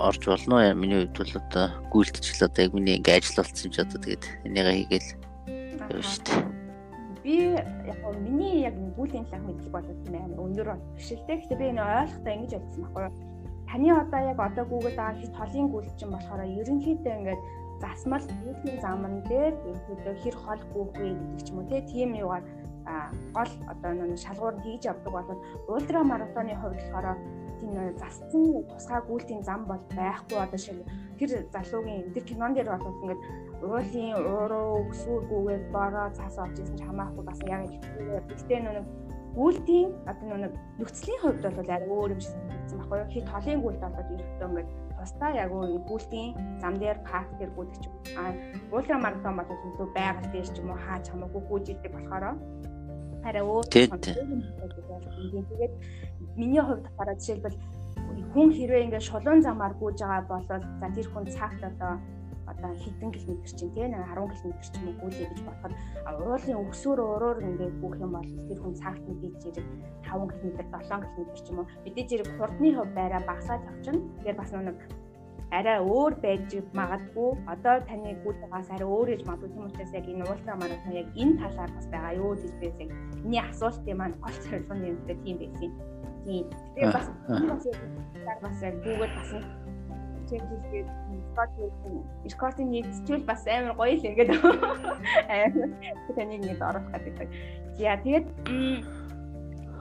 орж болно. Миний хувьд бол одоо гүйлтчил одоо яг миний ингээ ажил болсон юм чи одоо тэгээд энийгээ хийгээл явна шүү дээ
би яг нь миний яг гүлийн талаар мэдэх болоод амар өндөр биш л дээ. Гэтэ би энэ ойлгохтой ингэж бодсон байхгүй юу? Таны одоо яг одоо Google байгаа хит холын гүйл чинь болохоор ерөнхийдөө ингээд засмал гүйлийн заман дээр ерөнхийдөө хэр хол вэ гэдэг ч юм уу тийм юугаар гол одоо нэг шалгуур хийж явдаг болоод ультра маратоны хувьд болохоор тийм зассан тусгай гүйлтийн зам бол байхгүй одоо шиг тэр залуугийн тэр кинон дээр бол ингээд уулын ууруу өсвөргүйгээр бороо цаас орж исэн ч хамаагүй бас яг хэлэхгүй. Гэхдээ нэг гүйлтийн одоо нэг нөхцөлийн хувьд бол арай өөр юм шиг санагдсан байхгүй юу? Хит толын гүйлт болоод ирэхдээ ингээд тусдаа яг өөр гүйлтийн зам дээр парк дээр гүйдэг ч юм. А ультра маратон бол зөв байгаль дээр ч юм уу хаач хамаагүй гүйж идэг болохоор арай өөр. Тэгээд миний хувьд болохоор жишээлбэл хүн хэрвээ ингээд шулуун замаар гүйж байгаа бол за тэр хүн цагт одоо одоо хэдэн километр чинь тийм нэг 10 км ч юм уу гүйлээ гэж бодоход уулын өксөр өрөөр ингээд гүөх юм бол тэр хүн цагт мэдээж зэрэг 5 км 7 км ч юм уу мэдээж зэрэг хурдны хувь байраа багасаад явчихна. Тэгэхээр бас нэг арай өөр байж магадгүй одоо таны гүйлгээс арай өөр гэж магадгүй тийм учраас яг энэ ультра маратон яг энэ талаар бас байгаа юу гэж би яг миний асуултын маань гол зорилго нь юм дээр тийм байсан. Тийм. Тэгээ бас бас яг Google бас чек хийгээд рекординг хийчихвэл бас амар гоё л ингээд амар таныг ингээд оруулах гэдэг. За тэгээд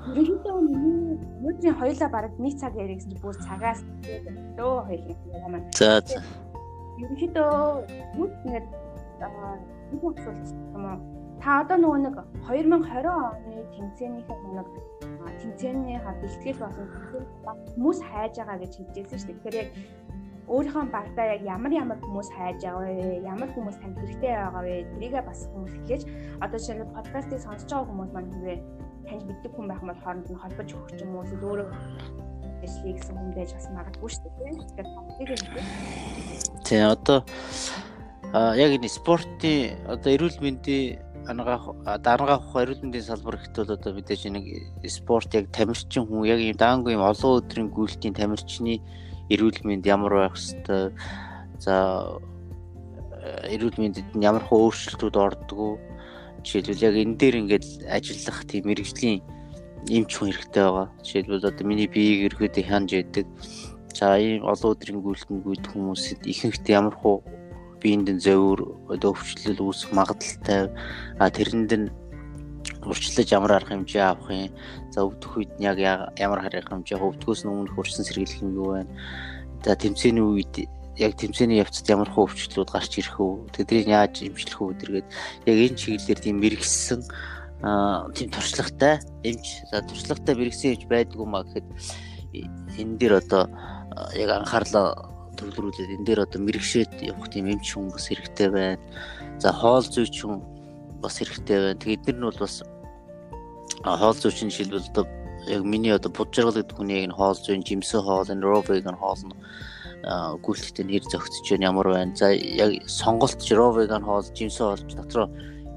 ерөнхийдөө миний өнөөдрийн хоёлаа бараг нэг цаг ярих гэсэн бүр цагаас дөө хоёлын юм маань.
За за.
Ерөнхийдөө бүгд ингээд нэг асуулт юм уу? Та одоо нөгөө нэг 2020 оны тэмцээнийхээ нэг тэмцээнийхээ бэлтгэл болон хүмүүс хайж байгаа гэж хэлжсэн шүү дээ. Тэгэхээр яг өөрийнхөө багтаа яг ямар ямар хүмүүс хайж байгаа вэ? Ямар хүмүүс танд хэрэгтэй байгаа вэ? Тэрийгээ бас хүмүүс хэлж одоо нь подкастыг сонсож байгаа хүмүүс маань хэрвээ танд мэддэг хүн байх бол хооронд нь холбож өгч юм уу? Эсвэл өөрөө ажлыг гэсэн хүн байж бас магадгүй шүү дээ. Тэгэхээр подкастыг хэлдэг.
Тэ одоо а яг энэ спортын одоо эрүүл мэндийн ангаах даргаах эрүүл мэндийн салбар ихт бол одоо мэдээж нэг спорт яг тамирчин хүн яг юм даангүй юм олон өдрийн гүйлтийн тамирчны эрүүл мэнд ямар байх хэвээр за эрүүл мэндэд ямар хөө өөрчлөлтүүд ордгоо жишээлбэл яг энэ дээр ингээд ажиллах тийм мэрэгжлийн эмч хүн хэрэгтэй байгаа. Жишээлбэл одоо миний биеийг ерөөдөө хянаж яадаг. За ийм олон өдрийн гүйлтэнд гүйдэх хүмүүсэд ихэнхдээ ямар хөө биеинд зовир одоо өвчлөл үүсэх а тэрэнд нь урьдчилаж ямар арга хэмжээ авах юм. За өвдөх үед яг ямар арга хэмжээ өвдгөөс нь өмнөх урьдчилан сэргийлэх юм юу байна. За тэмцээний үед яг тэмцээний явцад ямар хөө өвчлөлүүд гарч ирэх үү? Тэднийг яаж эмчлэх үү гэдэргээд яг энэ чиглэлээр тийм мэрэгсэн тийм туршлагатай эмч за туршлагатай мэрэгсэн эмч байдгүй маа гэхэд энэ дээр одоо яг анхаарлаа төвлөрүүлээд энэ дээр одоо мэрэгшээд явах тийм эмч хүн бас хэрэгтэй байна. За хоол зүйч хүн бас хэрэгтэй байна. Тэгээд эдгээр нь бол бас хоол зүйчин жишээлбэл одоо яг миний одоо буджиргал гэдэг хүний яг хоол зүйн жимсэн хоол энэ ровеgan хоол нь гүйлтэд нэр зөгцөж байна ямар байна. За яг сонголт ровеgan хоол жимсэн хоол дотроо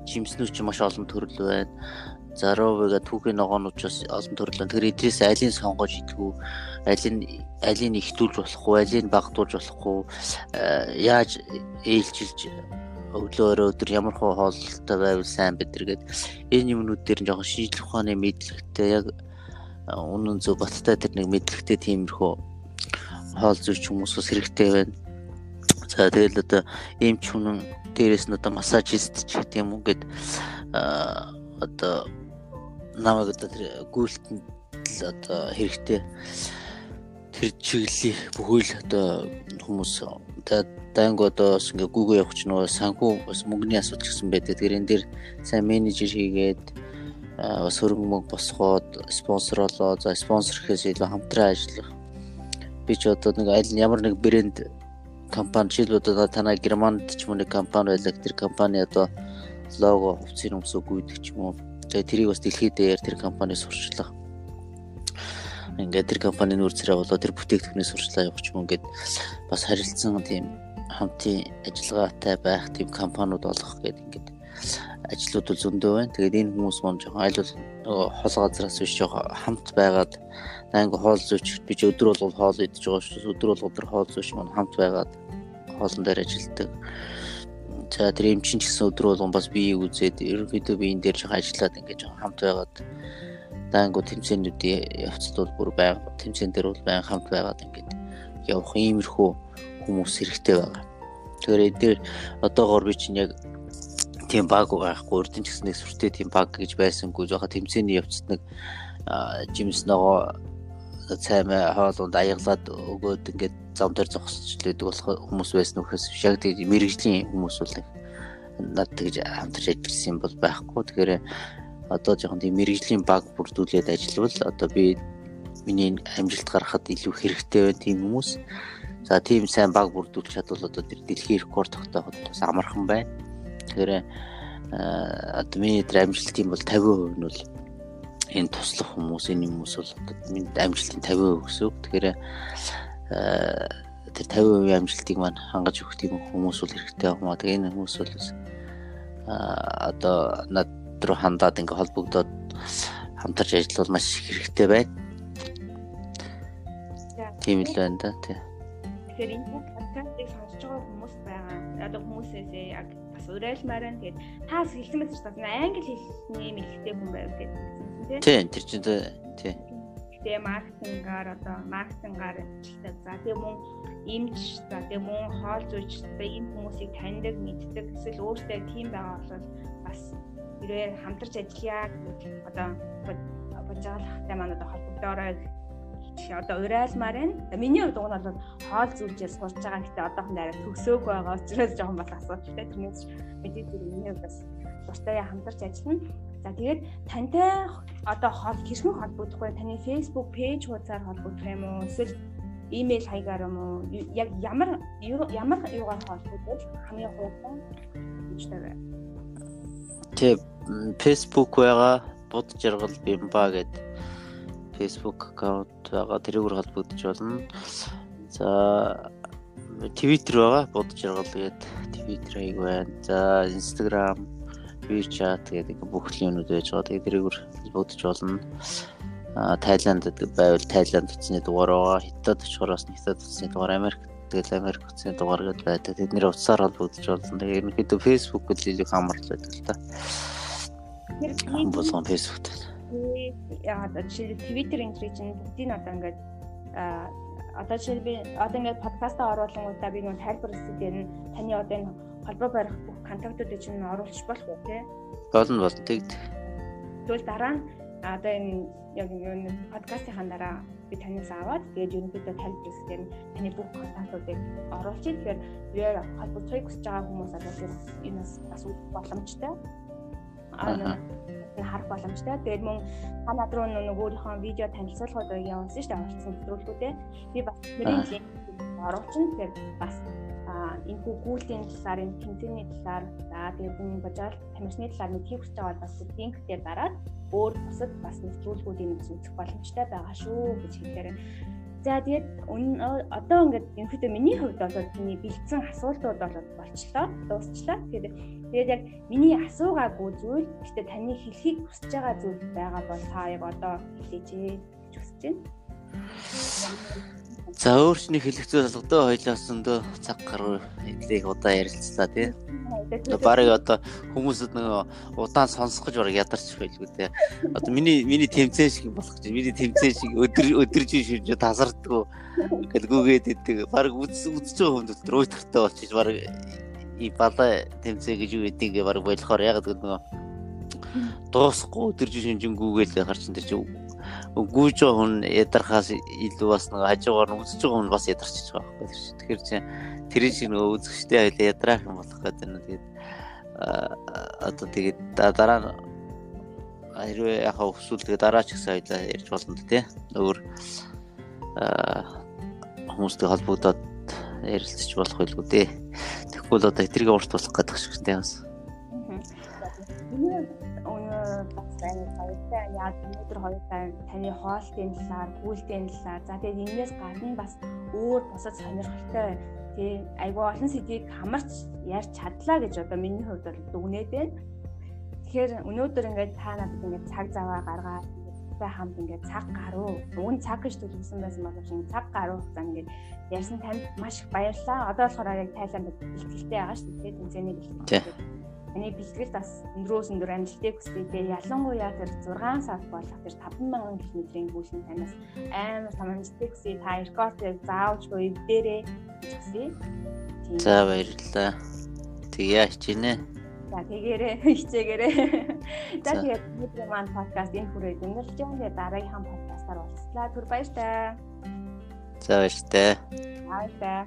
жимснүүд ч маш олон төрөл байна. За ровега түүхийн ногоонуудаас олон төрөл байна. Тэгэхээр эдрээс алийг сонгож идэгүү, алийг алийг ихтүүлж болохгүй, алийг багтуулж болохгүй, яаж ээлжилж өглөө өдөр ямар хөө хоолтой байвал сайн бид нар гээд энэ юмнууд дээр жоохон шинжлэх ухааны мэдлэгтэй яг үнэн зөв баттай тэр нэг мэдлэгтэй тиймэрхүү хоол зүйч хүмүүс бас хэрэгтэй байна. За тэгэл одоо эмч хүн дээрээс нь одоо массажист ч гэдэг юм уу гэд одоо намайг одоо тэр гүйлтэнд одоо хэрэгтэй тэр чиглэлийг бүхэл одоо хүмүүс дайнг одоо бас ингээ гүүгөө явах ч нөгөө санхүү бас мөнгөний асуудал гэсэн байдаг. Тэгэхээр энэ дэр сайн менежер хийгээд бас хөрөнгө мөнгө босгоод спонсор болоо за спонсор гэхээс илүү хамтран ажиллах. Би ч одоо нэг аль ямар нэг брэнд компани жишээлбэл одоо танай Германд ч уу нэг компани байлаа. Тэр компани одоо лого хувцсыг өмсөв гүйдэг ч юм уу. Тэгээ тэрийг бас дэлхийд дээр тэр компани сурчлах. Ингээд тэр компанийн үр царай болоо тэр бүтээгдэхүүний сурчлаа явууч юм ингээд бас харилцсан тийм хамтын ажиллагаатай байх тийм компаниуд олох гэдэг ингээд ажлууд бол зөндөө байна. Тэгээд энэ хүмүүс мөн жоохон аль бол нөгөө хол газраас биш жоохон хамт байгаад анги хоол зүйч би ч өдөр болгол хоол идэж байгаа шүү. Өдөр болгол тэр хоол зүйч мань хамт байгаад хоолн дээр ажилтдаг. За тэр эмчин ч гэсэн өдөр болгон бас биеийг үзээд ерөнхийдөө би энэ дээр жоохон ажиллаад ингээд жоохон хамт байгаад даангу тэмцээнүүдийн явцад бол бүр байнга тэмцээн дээр бол байнга хамт байгаад ингээд явах иймэрхүү хүмүүс хэрэгтэй байгаа. Тэгэхээр энэ дээр одоогоор би чинь яг тийм баг байхгүй урдын ч гэсэн нэг сүртэй тийм баг гэж байсангүй жоохон тэмцээний явцад нэг жимс ногоо цаймаа хоолунд аяглаад өгөөд ингээд зам дээр зогсчлээд болох хүмүүс байсан үхээс яг тийм мэрэгжлийн хүмүүс бол над тэгж хамтарч ажилласан бол байхгүй. Тэгэхээр одоо жоохон тийм мэрэгжлийн баг бүрдүүлээд ажиллавал одоо би миний амжилт гаргахад илүү хэрэгтэй байна тийм хүмүүс. За тийм сайн баг бүрдүүлж чадвал одоо тэр дэлхийн рекорд тогтооход бас амархан байна. Тэгэхээр одоо миний тэр амжилтын бол 50% нь бол энэ туслах хүмүүс энэ хүмүүс бол минь амжилтын 50% гэсэн үг. Тэгэхээр тэр 50% амжилтыг маань хангаж өгөх тийм хүмүүс бол хэрэгтэй аа. Тэгээ энэ хүмүүс бол одоо над руу хандаад ингээ холбогдоод хамтарч ажиллавал маш хэрэгтэй байна. Тийм л байна да тий.
Тэгэхээр энэ подкастыг сонсож байгаа хүмүүс байгаа. Одоо хүмүүсээс яг бас уриалмаар байна. Тэгээд таас хэлсэн мэт ч тасна англи хэлний мэлхтэй хүн байв гэдэг.
Тийм тэр чинь тий.
Тэгээ маркетингаар одоо маркетингаар ажилтдаг. За тэгээ мөн имж за тэгээ мөн хоол зүйч энэ хүмүүсийг таньдаг, мэддэг эсвэл өөртөө тийм байгаа бол хэрвээ хамтарч ажиллая одоо хахтай маань одоо холбогдоорой одоо урайлмаар байна. Миний хувьд уг нь бол хоол зүйлжээс сурч байгаа гэхдээ одоохон дараа төгсөөг байгаа учраас жоохон бол асуудалтай. Тэрнээс мэдээ зэрэг миний хувьд бас дуртай хамтарч ажиллана. За тэгээд тантай одоо хол хэрхэн холбогдох вэ? Таны Facebook пэйж хуудасаар холбогдох юм уу? Эсвэл имэйл хаягаар юм уу? Яг ямар ямар юугаар холбогдвол хамгийн хурдан гэж тавиа.
Тэг Facebook байгаа бод жаргал бимба гэдэг Facebook аккаунт байгаа тэрүүгээр холбогдож болно. За Twitter байгаа бод жаргал гэдэг Twitter аяг байна. За Instagram, WeChat гэдэг бүх юмнууд байж байгаа. Тэгээд тэрүүгээр холбогдож болно. А Тайланд байвал Тайланд утасны дугаар байгаа. Хятад очихоор бас Хятад утасны дугаар Америк тэгэл Америк утасны дугаар гэдээ байдаг. Тэдний утсаар холбогдож болно. Тэгээд ерөнхийдөө Facebook л илүү хамаарч байдаг л та. Болгон Facebook дээр
яагаад жишээ Twitter энэ чинь бүгдийг одоо ингээд одоо жишээ би одоо ингээд подкастаа оруулангуудаа би нэг тайлбар дээр нь таны одоо энэ холбоо барих бүх контактуудыг чинь оруулчих болох уу те?
Болно болно тэгд.
Тэгвэл дараа нь одоо энэ яг энэ подкастын дараа би танаас аваад тэгээд ерөнхийдөө дээр нь таны бүх контактуудыг оруулчих. Тэгэхээр яг холбогдохыг хүсэж байгаа хүмүүс одоо энэ бас бас боломжтой. Аа харах боломжтой. Тэгээд мөн та над руу нэг өөрийнхөө видео танилцуулгууд явуулсан шүү дээ авалцсан нэвтрүүлгүүдээ. Би бас тэрийн линк оруулчихна. Тэгэхээр бас энэ Google-ийн талаар, энэ тэмцээний талаар, за тэгээд энэ бажаал тамирчны талаар мэдхийг хүсэж байгаа бас линк дээр дараад өөр бусад бас нэвтрүүлгүүдийг бас үзэх боломжтой байгаа шүү гэж хэлээр За тэгээд одоо ингээд ерөнхийдөө миний хувьд бол миний бэлдсэн асуултууд бол болчлоо, дуусчлаа. Тэгээд тэгээд яг миний асуугаагүй зүйл, гэхдээ таны хэлхийг хүсэж байгаа зүйл байгаа бол та яг одоо хэлээч гэж хүсэж байна.
За өөрчний хэлэгцүү болгодоо хоёлаас өндөө цаг гаруй эдлийг удаа ярилцлаа тий. Барыг одоо хүмүүсд нөгөө удаан сонсох гэж бараг ядарч байлгүй тий. Одоо миний миний тэмцээн шиг болох гэж миний тэмцээн шиг өдөр өдөрж ширж тасардгүй гэл гүгээд идэг. Бараг үз үзэж байгаа хүнд өтер уйтартай болчих бараг и бала тэмцээ гэж юу гэдгийг бараг болохоор яг нөгөө дуусахгүй өдөрж шинжингүүгээл гарч энэ чинь гүйж байгаа хүн ядархаас илүү бас нэг хажуугаар нь үзэж байгаа хүн бас ядарчиж байгаа байхгүй тийм. Тэгэхээр чи тэр шиг нөгөө үзэгчтэй хоёлаа ядраах юм болох гэдэг нь тэгээд одоо тэгээд дараа нь хэрвээ яхаа өсвөл тэгээд дараа ч гэсэн хоёлаа ярьж болно тийм. Өөр хүмүүстэй холбогдоод ярилцчих болох байлгүй дээ. Тэгэхгүй л одоо этрийг урт болох гэдэг шиг тийм бас.
бас байна хоёртай яг өнөөдөр хоёртай таны хоолтын талаар, гүйлтийн талаар за тэгээд энэс гадна бас өөр бусад сонирхолтой тий айгуу олон сэдвийг хамарч ярьж чадлаа гэж одоо миний хувьд бол дүгнээд байна. Тэгэхээр өнөөдөр ингээд та надад ингээд цаг заваа гаргаад та хамт ингээд цаг гаруй уг нь цаг гэж төлөвлөсөн байсан боловч ингээд цаг гаруй за ингээд ярьсан танд маш их баярлалаа. Одоо болохоор яг тайлан бэлтгэлтэй байгаа шүү дээ. Тэнцээний бэлтгэл. Миний бэлтгэлд бас өндрөөс өндөр амжилтыг хүсье. Тэгээ ялангуяа тэр 6 сар болох тэр 50000 км-ийн гүйшин танаас амар том амжилтыг хүсье. Та рекордыг заавч буй дээрээ хүсье.
За баярлалаа. Тэгээ хичээнэ.
За тэгээрээ хичээгээрээ. За тэгээд өнөөдөр маань подкаст энэ хүрээд өнөрлж байгаа. Тэгээ дараагийнхаа подкастаар уулзлаа. Түр баяртай.
За баяртай.
Баяртай.